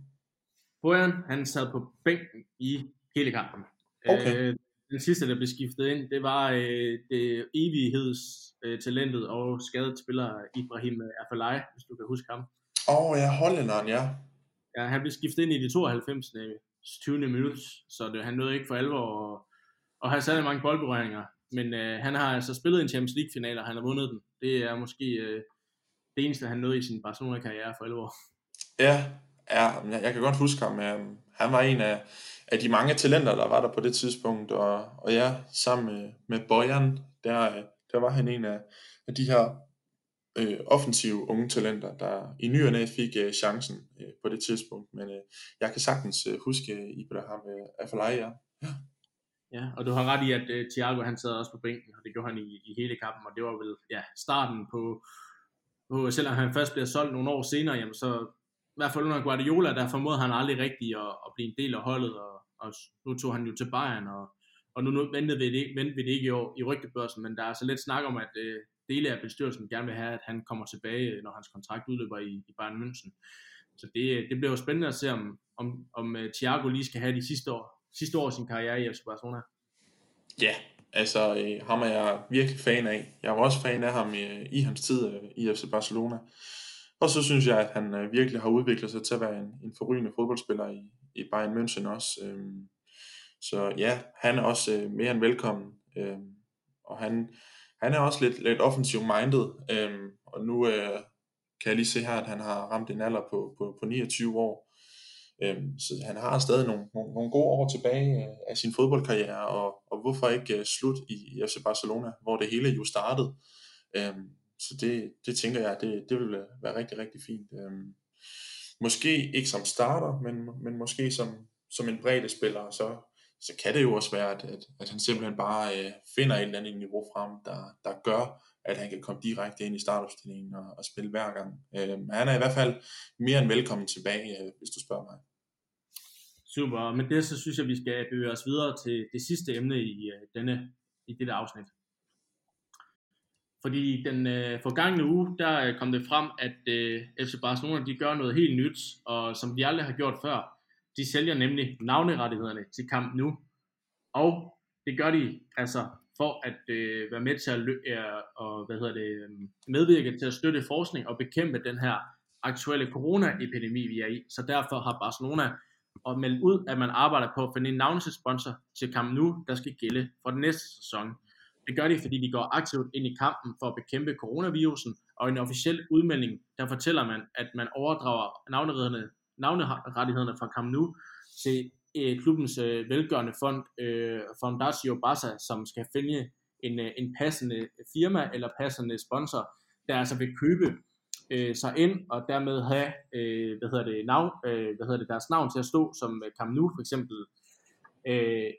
Bojan, han sad på bænken i hele kampen. Okay. Øh, den sidste, der blev skiftet ind, det var øh, det evighedstalentet øh, og skadet spiller Ibrahim Afellay, hvis du kan huske ham. Åh, oh, ja, hollænderen, ja. Ja, han blev skiftet ind i de 92. 20. minut, så det, han nåede ikke for alvor at, at have særlig mange boldberøringer. Men øh, han har altså spillet en Champions League-finale, og han har vundet den. Det er måske øh, det eneste, han nåede i sin Barcelona-karriere for alvor. Ja, ja jeg, jeg kan godt huske ham. Øh, han var en af, af de mange talenter, der var der på det tidspunkt. Og, og ja, sammen med, med Bojan, der, der var han en af, af de her øh, offensive unge talenter, der i ny og næ fik øh, chancen øh, på det tidspunkt. Men øh, jeg kan sagtens øh, huske øh, Ibrahim øh, Afalaya. ja. Ja, og du har ret i, at øh, Thiago han sad også på bænken, og det gjorde han i, i hele kampen, og det var vel ja, starten på, på, selvom han først bliver solgt nogle år senere, jamen så i hvert fald under Guardiola, der formåede han aldrig rigtigt at, at blive en del af holdet, og, og nu tog han jo til Bayern, og, og nu, nu ventede, vi det, ventede vi det ikke i, år, i rygtebørsen, men der er så lidt snak om, at øh, dele af bestyrelsen gerne vil have, at han kommer tilbage, når hans kontrakt udløber i, i Bayern München. Så det, det bliver jo spændende at se, om, om, om uh, Thiago lige skal have de sidste år, sidste år af sin karriere i FC Barcelona. Ja, Altså, øh, ham er jeg virkelig fan af. Jeg var også fan af ham i, i hans tid øh, i FC Barcelona. Og så synes jeg, at han øh, virkelig har udviklet sig til at være en, en forrygende fodboldspiller i, i Bayern München også. Øhm, så ja, han er også øh, mere end velkommen. Øhm, og han, han er også lidt, lidt offensiv minded. Øhm, og nu øh, kan jeg lige se her, at han har ramt en alder på, på, på 29 år. Øhm, så han har stadig nogle, nogle, nogle gode år tilbage øh, af sin fodboldkarriere, og, og hvorfor ikke øh, slut i, i FC Barcelona, hvor det hele jo startede. Øhm, så det, det tænker jeg, det, det vil være rigtig, rigtig fint. Øhm, måske ikke som starter, men, men måske som, som en bredde spiller, så, så kan det jo også være, at, at, at han simpelthen bare øh, finder et eller andet niveau frem, der, der gør, at han kan komme direkte ind i startopstillingen og, og spille hver gang. Øh, han er i hvert fald mere end velkommen tilbage, øh, hvis du spørger mig. Super, men det så synes jeg, vi skal bevæge os videre til det sidste emne i, øh, denne, i dette afsnit. Fordi den øh, forgangne uge, der øh, kom det frem, at øh, FC Barcelona de gør noget helt nyt, og som de aldrig har gjort før. De sælger nemlig navnerettighederne til Camp Nu. Og det gør de altså for at øh, være med til at øh, og, hvad hedder det, øh, medvirke til at støtte forskning og bekæmpe den her aktuelle coronaepidemi, vi er i. Så derfor har Barcelona og meldt ud, at man arbejder på at finde en navnesponsor til Camp Nou, der skal gælde for den næste sæson. Det gør de, fordi de går aktivt ind i kampen for at bekæmpe coronavirusen, og i en officiel udmelding, der fortæller man, at man overdrager navnerettighederne, navnerettighederne fra Camp Nou til øh, klubbens øh, velgørende fond, øh, Fondazio Barça, som skal finde en, øh, en passende firma eller passende sponsor, der altså vil købe øh, sig ind og dermed have øh, hvad hedder det, navn, øh, hvad hedder det, deres navn til at stå som øh, Camp Nou for eksempel. Øh,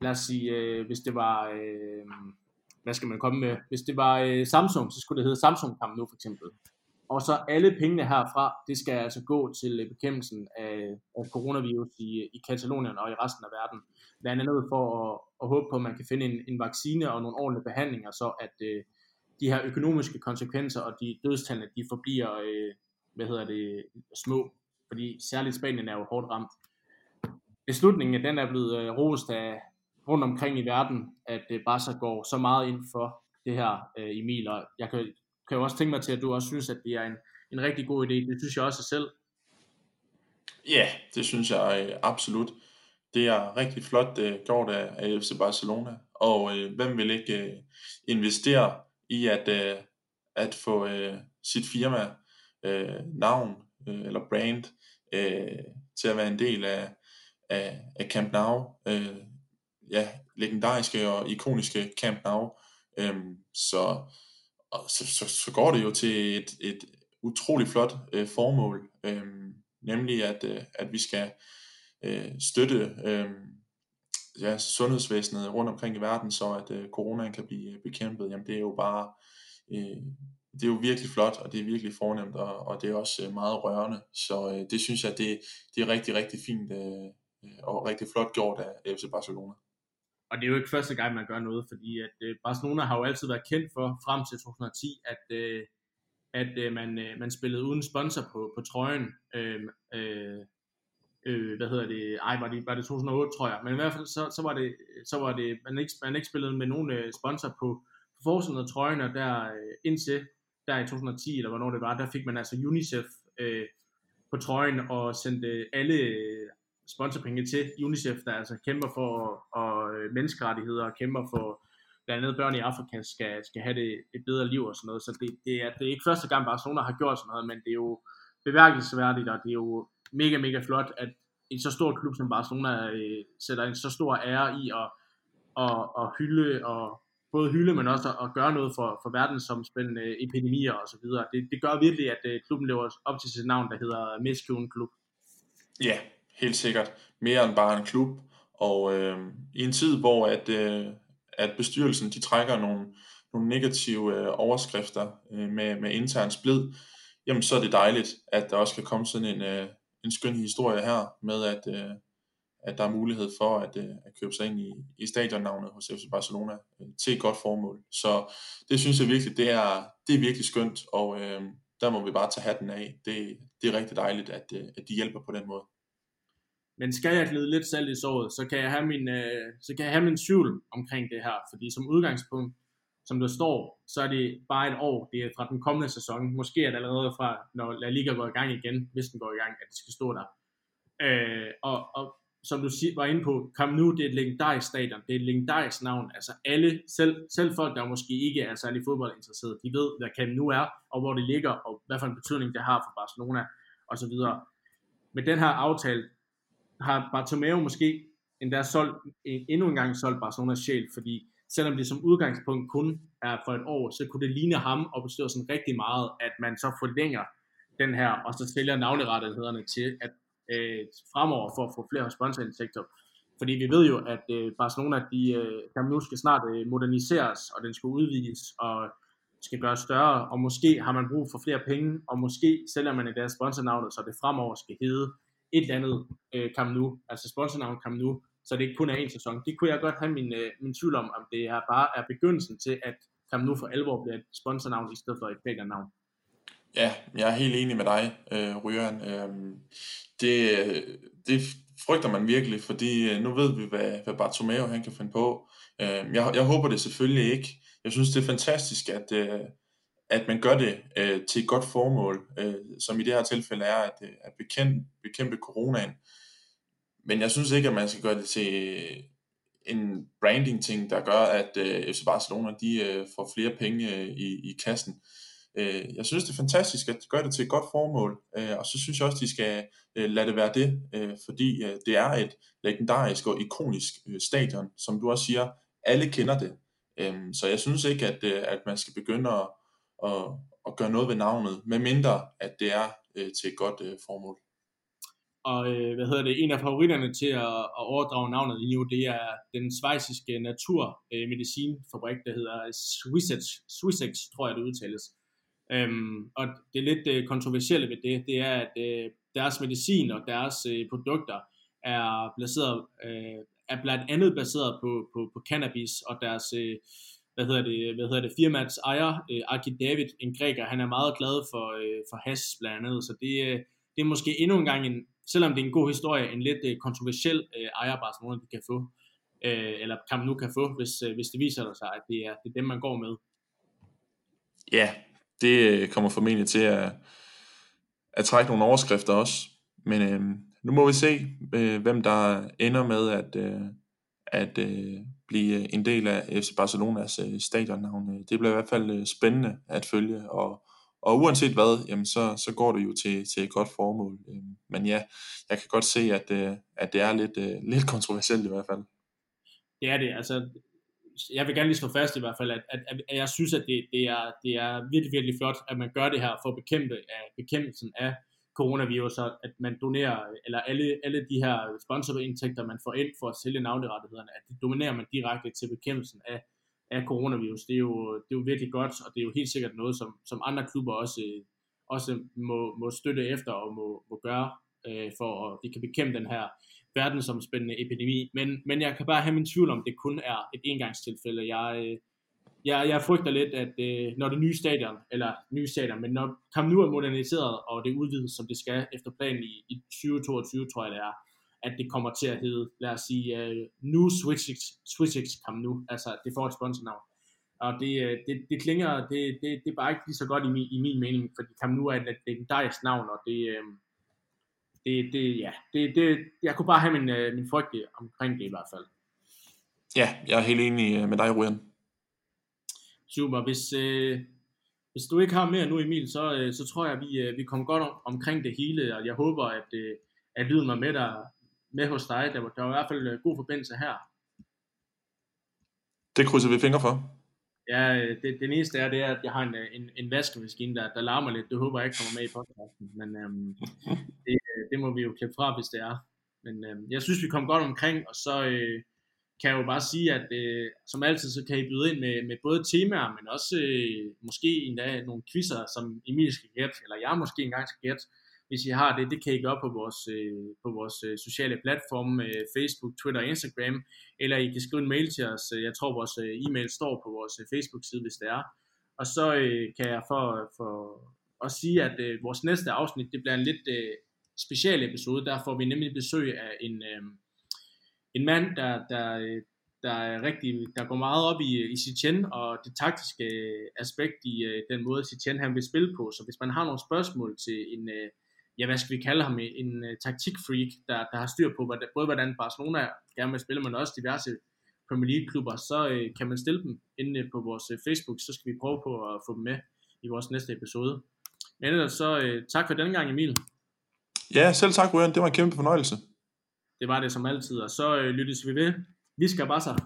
lad os sige, øh, hvis det var, øh, hvad skal man komme med, hvis det var øh, Samsung, så skulle det hedde Samsung Kamp nu for eksempel. Og så alle pengene herfra, det skal altså gå til øh, bekæmpelsen af, af coronavirus i, i Katalonien og i resten af verden. Blandt andet for at, at håbe på, at man kan finde en, en vaccine og nogle ordentlige behandlinger, så at øh, de her økonomiske konsekvenser og de dødstallene, de forbliver, øh, hvad hedder det, små. Fordi særligt Spanien er jo hårdt ramt. Beslutningen den er blevet øh, rost af rundt omkring i verden, at øh, Barca går så meget ind for det her, øh, Emil. Og jeg kan, kan jo også tænke mig til, at du også synes, at det er en, en rigtig god idé. Det synes jeg også selv. Ja, det synes jeg øh, absolut. Det er rigtig flot øh, gjort af, af FC Barcelona. Og øh, hvem vil ikke øh, investere i at, øh, at få øh, sit firma øh, navn øh, eller brand øh, til at være en del af, af, af Camp Nou. Øh, ja, legendariske og ikoniske Camp Nou. Øhm, så, og så, så, så går det jo til et, et utroligt flot øh, formål, øhm, nemlig at, øh, at vi skal øh, støtte øh, ja, sundhedsvæsenet rundt omkring i verden, så at øh, coronaen kan blive øh, bekæmpet, jamen det er jo bare, øh, det er jo virkelig flot, og det er virkelig fornemt, og, og det er også øh, meget rørende, så øh, det synes jeg, det, det er rigtig, rigtig fint, øh, øh og rigtig flot gjort af FC Barcelona. Og det er jo ikke første gang, man gør noget, fordi at øh, Barcelona har jo altid været kendt for, frem til 2010, at, øh, at øh, man, øh, man spillede uden sponsor på, på trøjen. Øh, øh, øh, hvad hedder det, ej, var det, var det 2008, tror jeg, men i hvert fald, så, så var det, så var det man, ikke, man ikke spillede med nogen øh, sponsor på, på forsiden af trøjen, og der øh, indtil, der i 2010, eller hvornår det var, der fik man altså UNICEF øh, på trøjen, og sendte alle sponsorpenge til UNICEF, der altså kæmper for og, øh, menneskerettigheder, og kæmper for blandt andet børn i Afrika skal, skal have det, et bedre liv og sådan noget, så det, det, er, det er ikke første gang Barcelona har gjort sådan noget, men det er jo beværkelsesværdigt, og det er jo mega, mega flot, at en så stor klub som Barcelona øh, sætter en så stor ære i at, at, at hylde og både hylde, men også at, at gøre noget for, for verdensomspændende epidemier og så videre. Det, det gør virkelig, at øh, klubben lever op til sit navn, der hedder Miskuen Klub. Ja, helt sikkert. Mere end bare en klub. Og øh, i en tid, hvor at, øh, at bestyrelsen de trækker nogle, nogle negative øh, overskrifter øh, med, med intern splid, jamen så er det dejligt, at der også kan komme sådan en, øh, en skøn historie her med, at, øh, at der er mulighed for at, øh, at købe sig ind i, i stadionnavnet hos FC Barcelona øh, til et godt formål. Så det synes jeg virkelig, det er, det er virkelig skønt, og øh, der må vi bare tage hatten af. Det, det er rigtig dejligt, at, øh, at de hjælper på den måde. Men skal jeg glide lidt selv i såret, så kan jeg have min, øh, så kan jeg have min tvivl omkring det her, fordi som udgangspunkt, som der står, så er det bare et år. Det er fra den kommende sæson. Måske er det allerede fra, når La Liga går i gang igen, hvis den går i gang, at det skal stå der. Øh, og, og som du var inde på, Camp Nou, det er et legendarisk stadion, det er et legendarisk navn. Altså alle, selv, selv folk, der måske ikke er særlig fodboldinteresserede, de ved, hvad Camp Nou er, og hvor det ligger, og hvad for en betydning det har for Barcelona, og så videre. Med den her aftale har Bartomeu måske endda solgt, endnu en gang solgt Barcelonas sjæl, fordi selvom det som udgangspunkt kun er for et år, så kunne det ligne ham og betyder sådan rigtig meget, at man så forlænger den her, og så sælger navnerettighederne til, at øh, fremover for at få flere sponsorindtægter. Fordi vi ved jo, at øh, Barcelona, de, øh, nu skal snart øh, moderniseres, og den skal udvides, og skal gøres større, og måske har man brug for flere penge, og måske sælger man i deres sponsornavnet, så det fremover skal hedde et eller andet øh, Camp Nou, altså sponsornavn Camp Nou, så det ikke kun er en sæson. Det kunne jeg godt have min, øh, min tvivl om, om det er bare er begyndelsen til, at Camp Nou for alvor bliver et sponsornavn i stedet for et navn. Ja, jeg er helt enig med dig, øh, Røren. Øh, det, det frygter man virkelig, fordi øh, nu ved vi, hvad, hvad Bartomeu han kan finde på. Øh, jeg, jeg håber det selvfølgelig ikke. Jeg synes, det er fantastisk, at, øh, at man gør det øh, til et godt formål, øh, som i det her tilfælde er at, øh, at bekæmpe, bekæmpe coronaen. Men jeg synes ikke, at man skal gøre det til en branding-ting, der gør, at øh, FC Barcelona de, øh, får flere penge øh, i, i kassen. Øh, jeg synes, det er fantastisk, at de gør det til et godt formål, øh, og så synes jeg også, de skal øh, lade det være det, øh, fordi øh, det er et legendarisk og ikonisk øh, stadion, som du også siger, alle kender det. Øh, så jeg synes ikke, at, øh, at man skal begynde at, at, at gøre noget ved navnet, medmindre at det er øh, til et godt øh, formål. Og øh, hvad hedder det, en af favoritterne til at, at overdrage navnet lige nu, det er den svejsiske naturmedicinfabrik, der hedder Swissex, Swissex, tror jeg det udtales. Øhm, og det lidt øh, kontroversielle ved det, det er, at øh, deres medicin og deres øh, produkter er baseret, øh, er blandt andet baseret på, på, på cannabis, og deres, øh, hvad hedder det, hvad hedder det firmaets ejer, øh, Aki David, en græker, han er meget glad for, øh, for has blandt andet, så det, øh, det er måske endnu en gang en, selvom det er en god historie, en lidt øh, kontroversiel øh, ejer Barcelona, de kan få, øh, eller Camp nu kan få, hvis, øh, hvis det viser sig, at det er, det er dem, man går med. Ja, det øh, kommer formentlig til at, at trække nogle overskrifter også. Men øh, nu må vi se, øh, hvem der ender med at, øh, at øh, blive øh, en del af FC Barcelonas øh, stadionnavn. Øh, det bliver i hvert fald øh, spændende at følge, og, og uanset hvad, jamen så, så går det jo til, til et godt formål. Øh, men ja, jeg kan godt se, at, øh, at det er lidt, øh, lidt kontroversielt i hvert fald. Det er det. Altså, jeg vil gerne lige slå fast i hvert fald, at, at, at jeg synes, at det, det, er, det er virkelig, virkelig flot, at man gør det her for at bekæmpe af bekæmpelsen af coronavirus, at man donerer, eller alle, alle de her sponsorindtægter, man får ind for at sælge navnerettighederne, at det dominerer man direkte til bekæmpelsen af, af coronavirus. Det er, jo, det er jo virkelig godt, og det er jo helt sikkert noget, som, som andre klubber også, også må, må støtte efter og må, må gøre, øh, for at de kan bekæmpe den her verdensomspændende epidemi, men, men jeg kan bare have min tvivl om, det kun er et engangstilfælde. Jeg, øh, jeg, jeg frygter lidt, at øh, når det nye stadion, eller nye stadion, men når Camp Nu er moderniseret, og det udvides, som det skal efter planen i, i 2022, tror jeg det er, at det kommer til at hedde, lad os sige, uh, nu Switchix, Switchix Camp Nu, altså det får et sponsornavn. Og det, øh, det, det klinger, det, det, det er bare ikke lige så godt i min, i min mening, fordi Camp Nu er et legendarisk navn, og det, øh, det, det, ja, det, det, jeg kunne bare have min, øh, min frygt omkring det i hvert fald. Ja, jeg er helt enig øh, med dig, Ryan. Super. Hvis, øh, hvis du ikke har mere nu, Emil, så, øh, så tror jeg, vi, øh, vi kommer godt om, omkring det hele, og jeg håber, at, øh, at lyden var med, der, med hos dig. Der var, der var i hvert fald øh, god forbindelse her. Det krydser vi fingre for. Ja, øh, det, det eneste er, det er, at jeg har en, øh, en, en vaskemaskine, der, der larmer lidt. Det håber jeg ikke kommer med i podcasten. Men øhm, (laughs) det, det må vi jo klippe fra, hvis det er. Men øhm, jeg synes, vi kom godt omkring, og så øh, kan jeg jo bare sige, at øh, som altid, så kan I byde ind med, med både temaer, men også øh, måske endda nogle quizzer, som Emil skal gætte, eller jeg måske engang skal gætte hvis I har det, det kan I gøre på vores, øh, på vores øh, sociale platforme, øh, Facebook, Twitter og Instagram, eller I kan skrive en mail til os. Jeg tror, vores øh, e-mail står på vores øh, Facebook-side, hvis det er. Og så øh, kan jeg for, for at sige, at øh, vores næste afsnit, det bliver en lidt, øh, special episode. Der får vi nemlig besøg af en, øh, en mand, der, der, der, er rigtig, der går meget op i, i Sitchen og det taktiske øh, aspekt i øh, den måde, Sitchen han vil spille på. Så hvis man har nogle spørgsmål til en, øh, ja, hvad skal vi kalde ham, en taktikfreak, der, der har styr på hvordan, både hvordan Barcelona gerne vil spille, men også diverse Premier League klubber, så kan man stille dem inde på vores Facebook, så skal vi prøve på at få dem med i vores næste episode. Men ellers så uh, tak for denne gang, Emil. Ja, selv tak, Ryan. Det var en kæmpe fornøjelse. Det var det som altid, og så øh, lyttes vi ved. Vi skal bare så.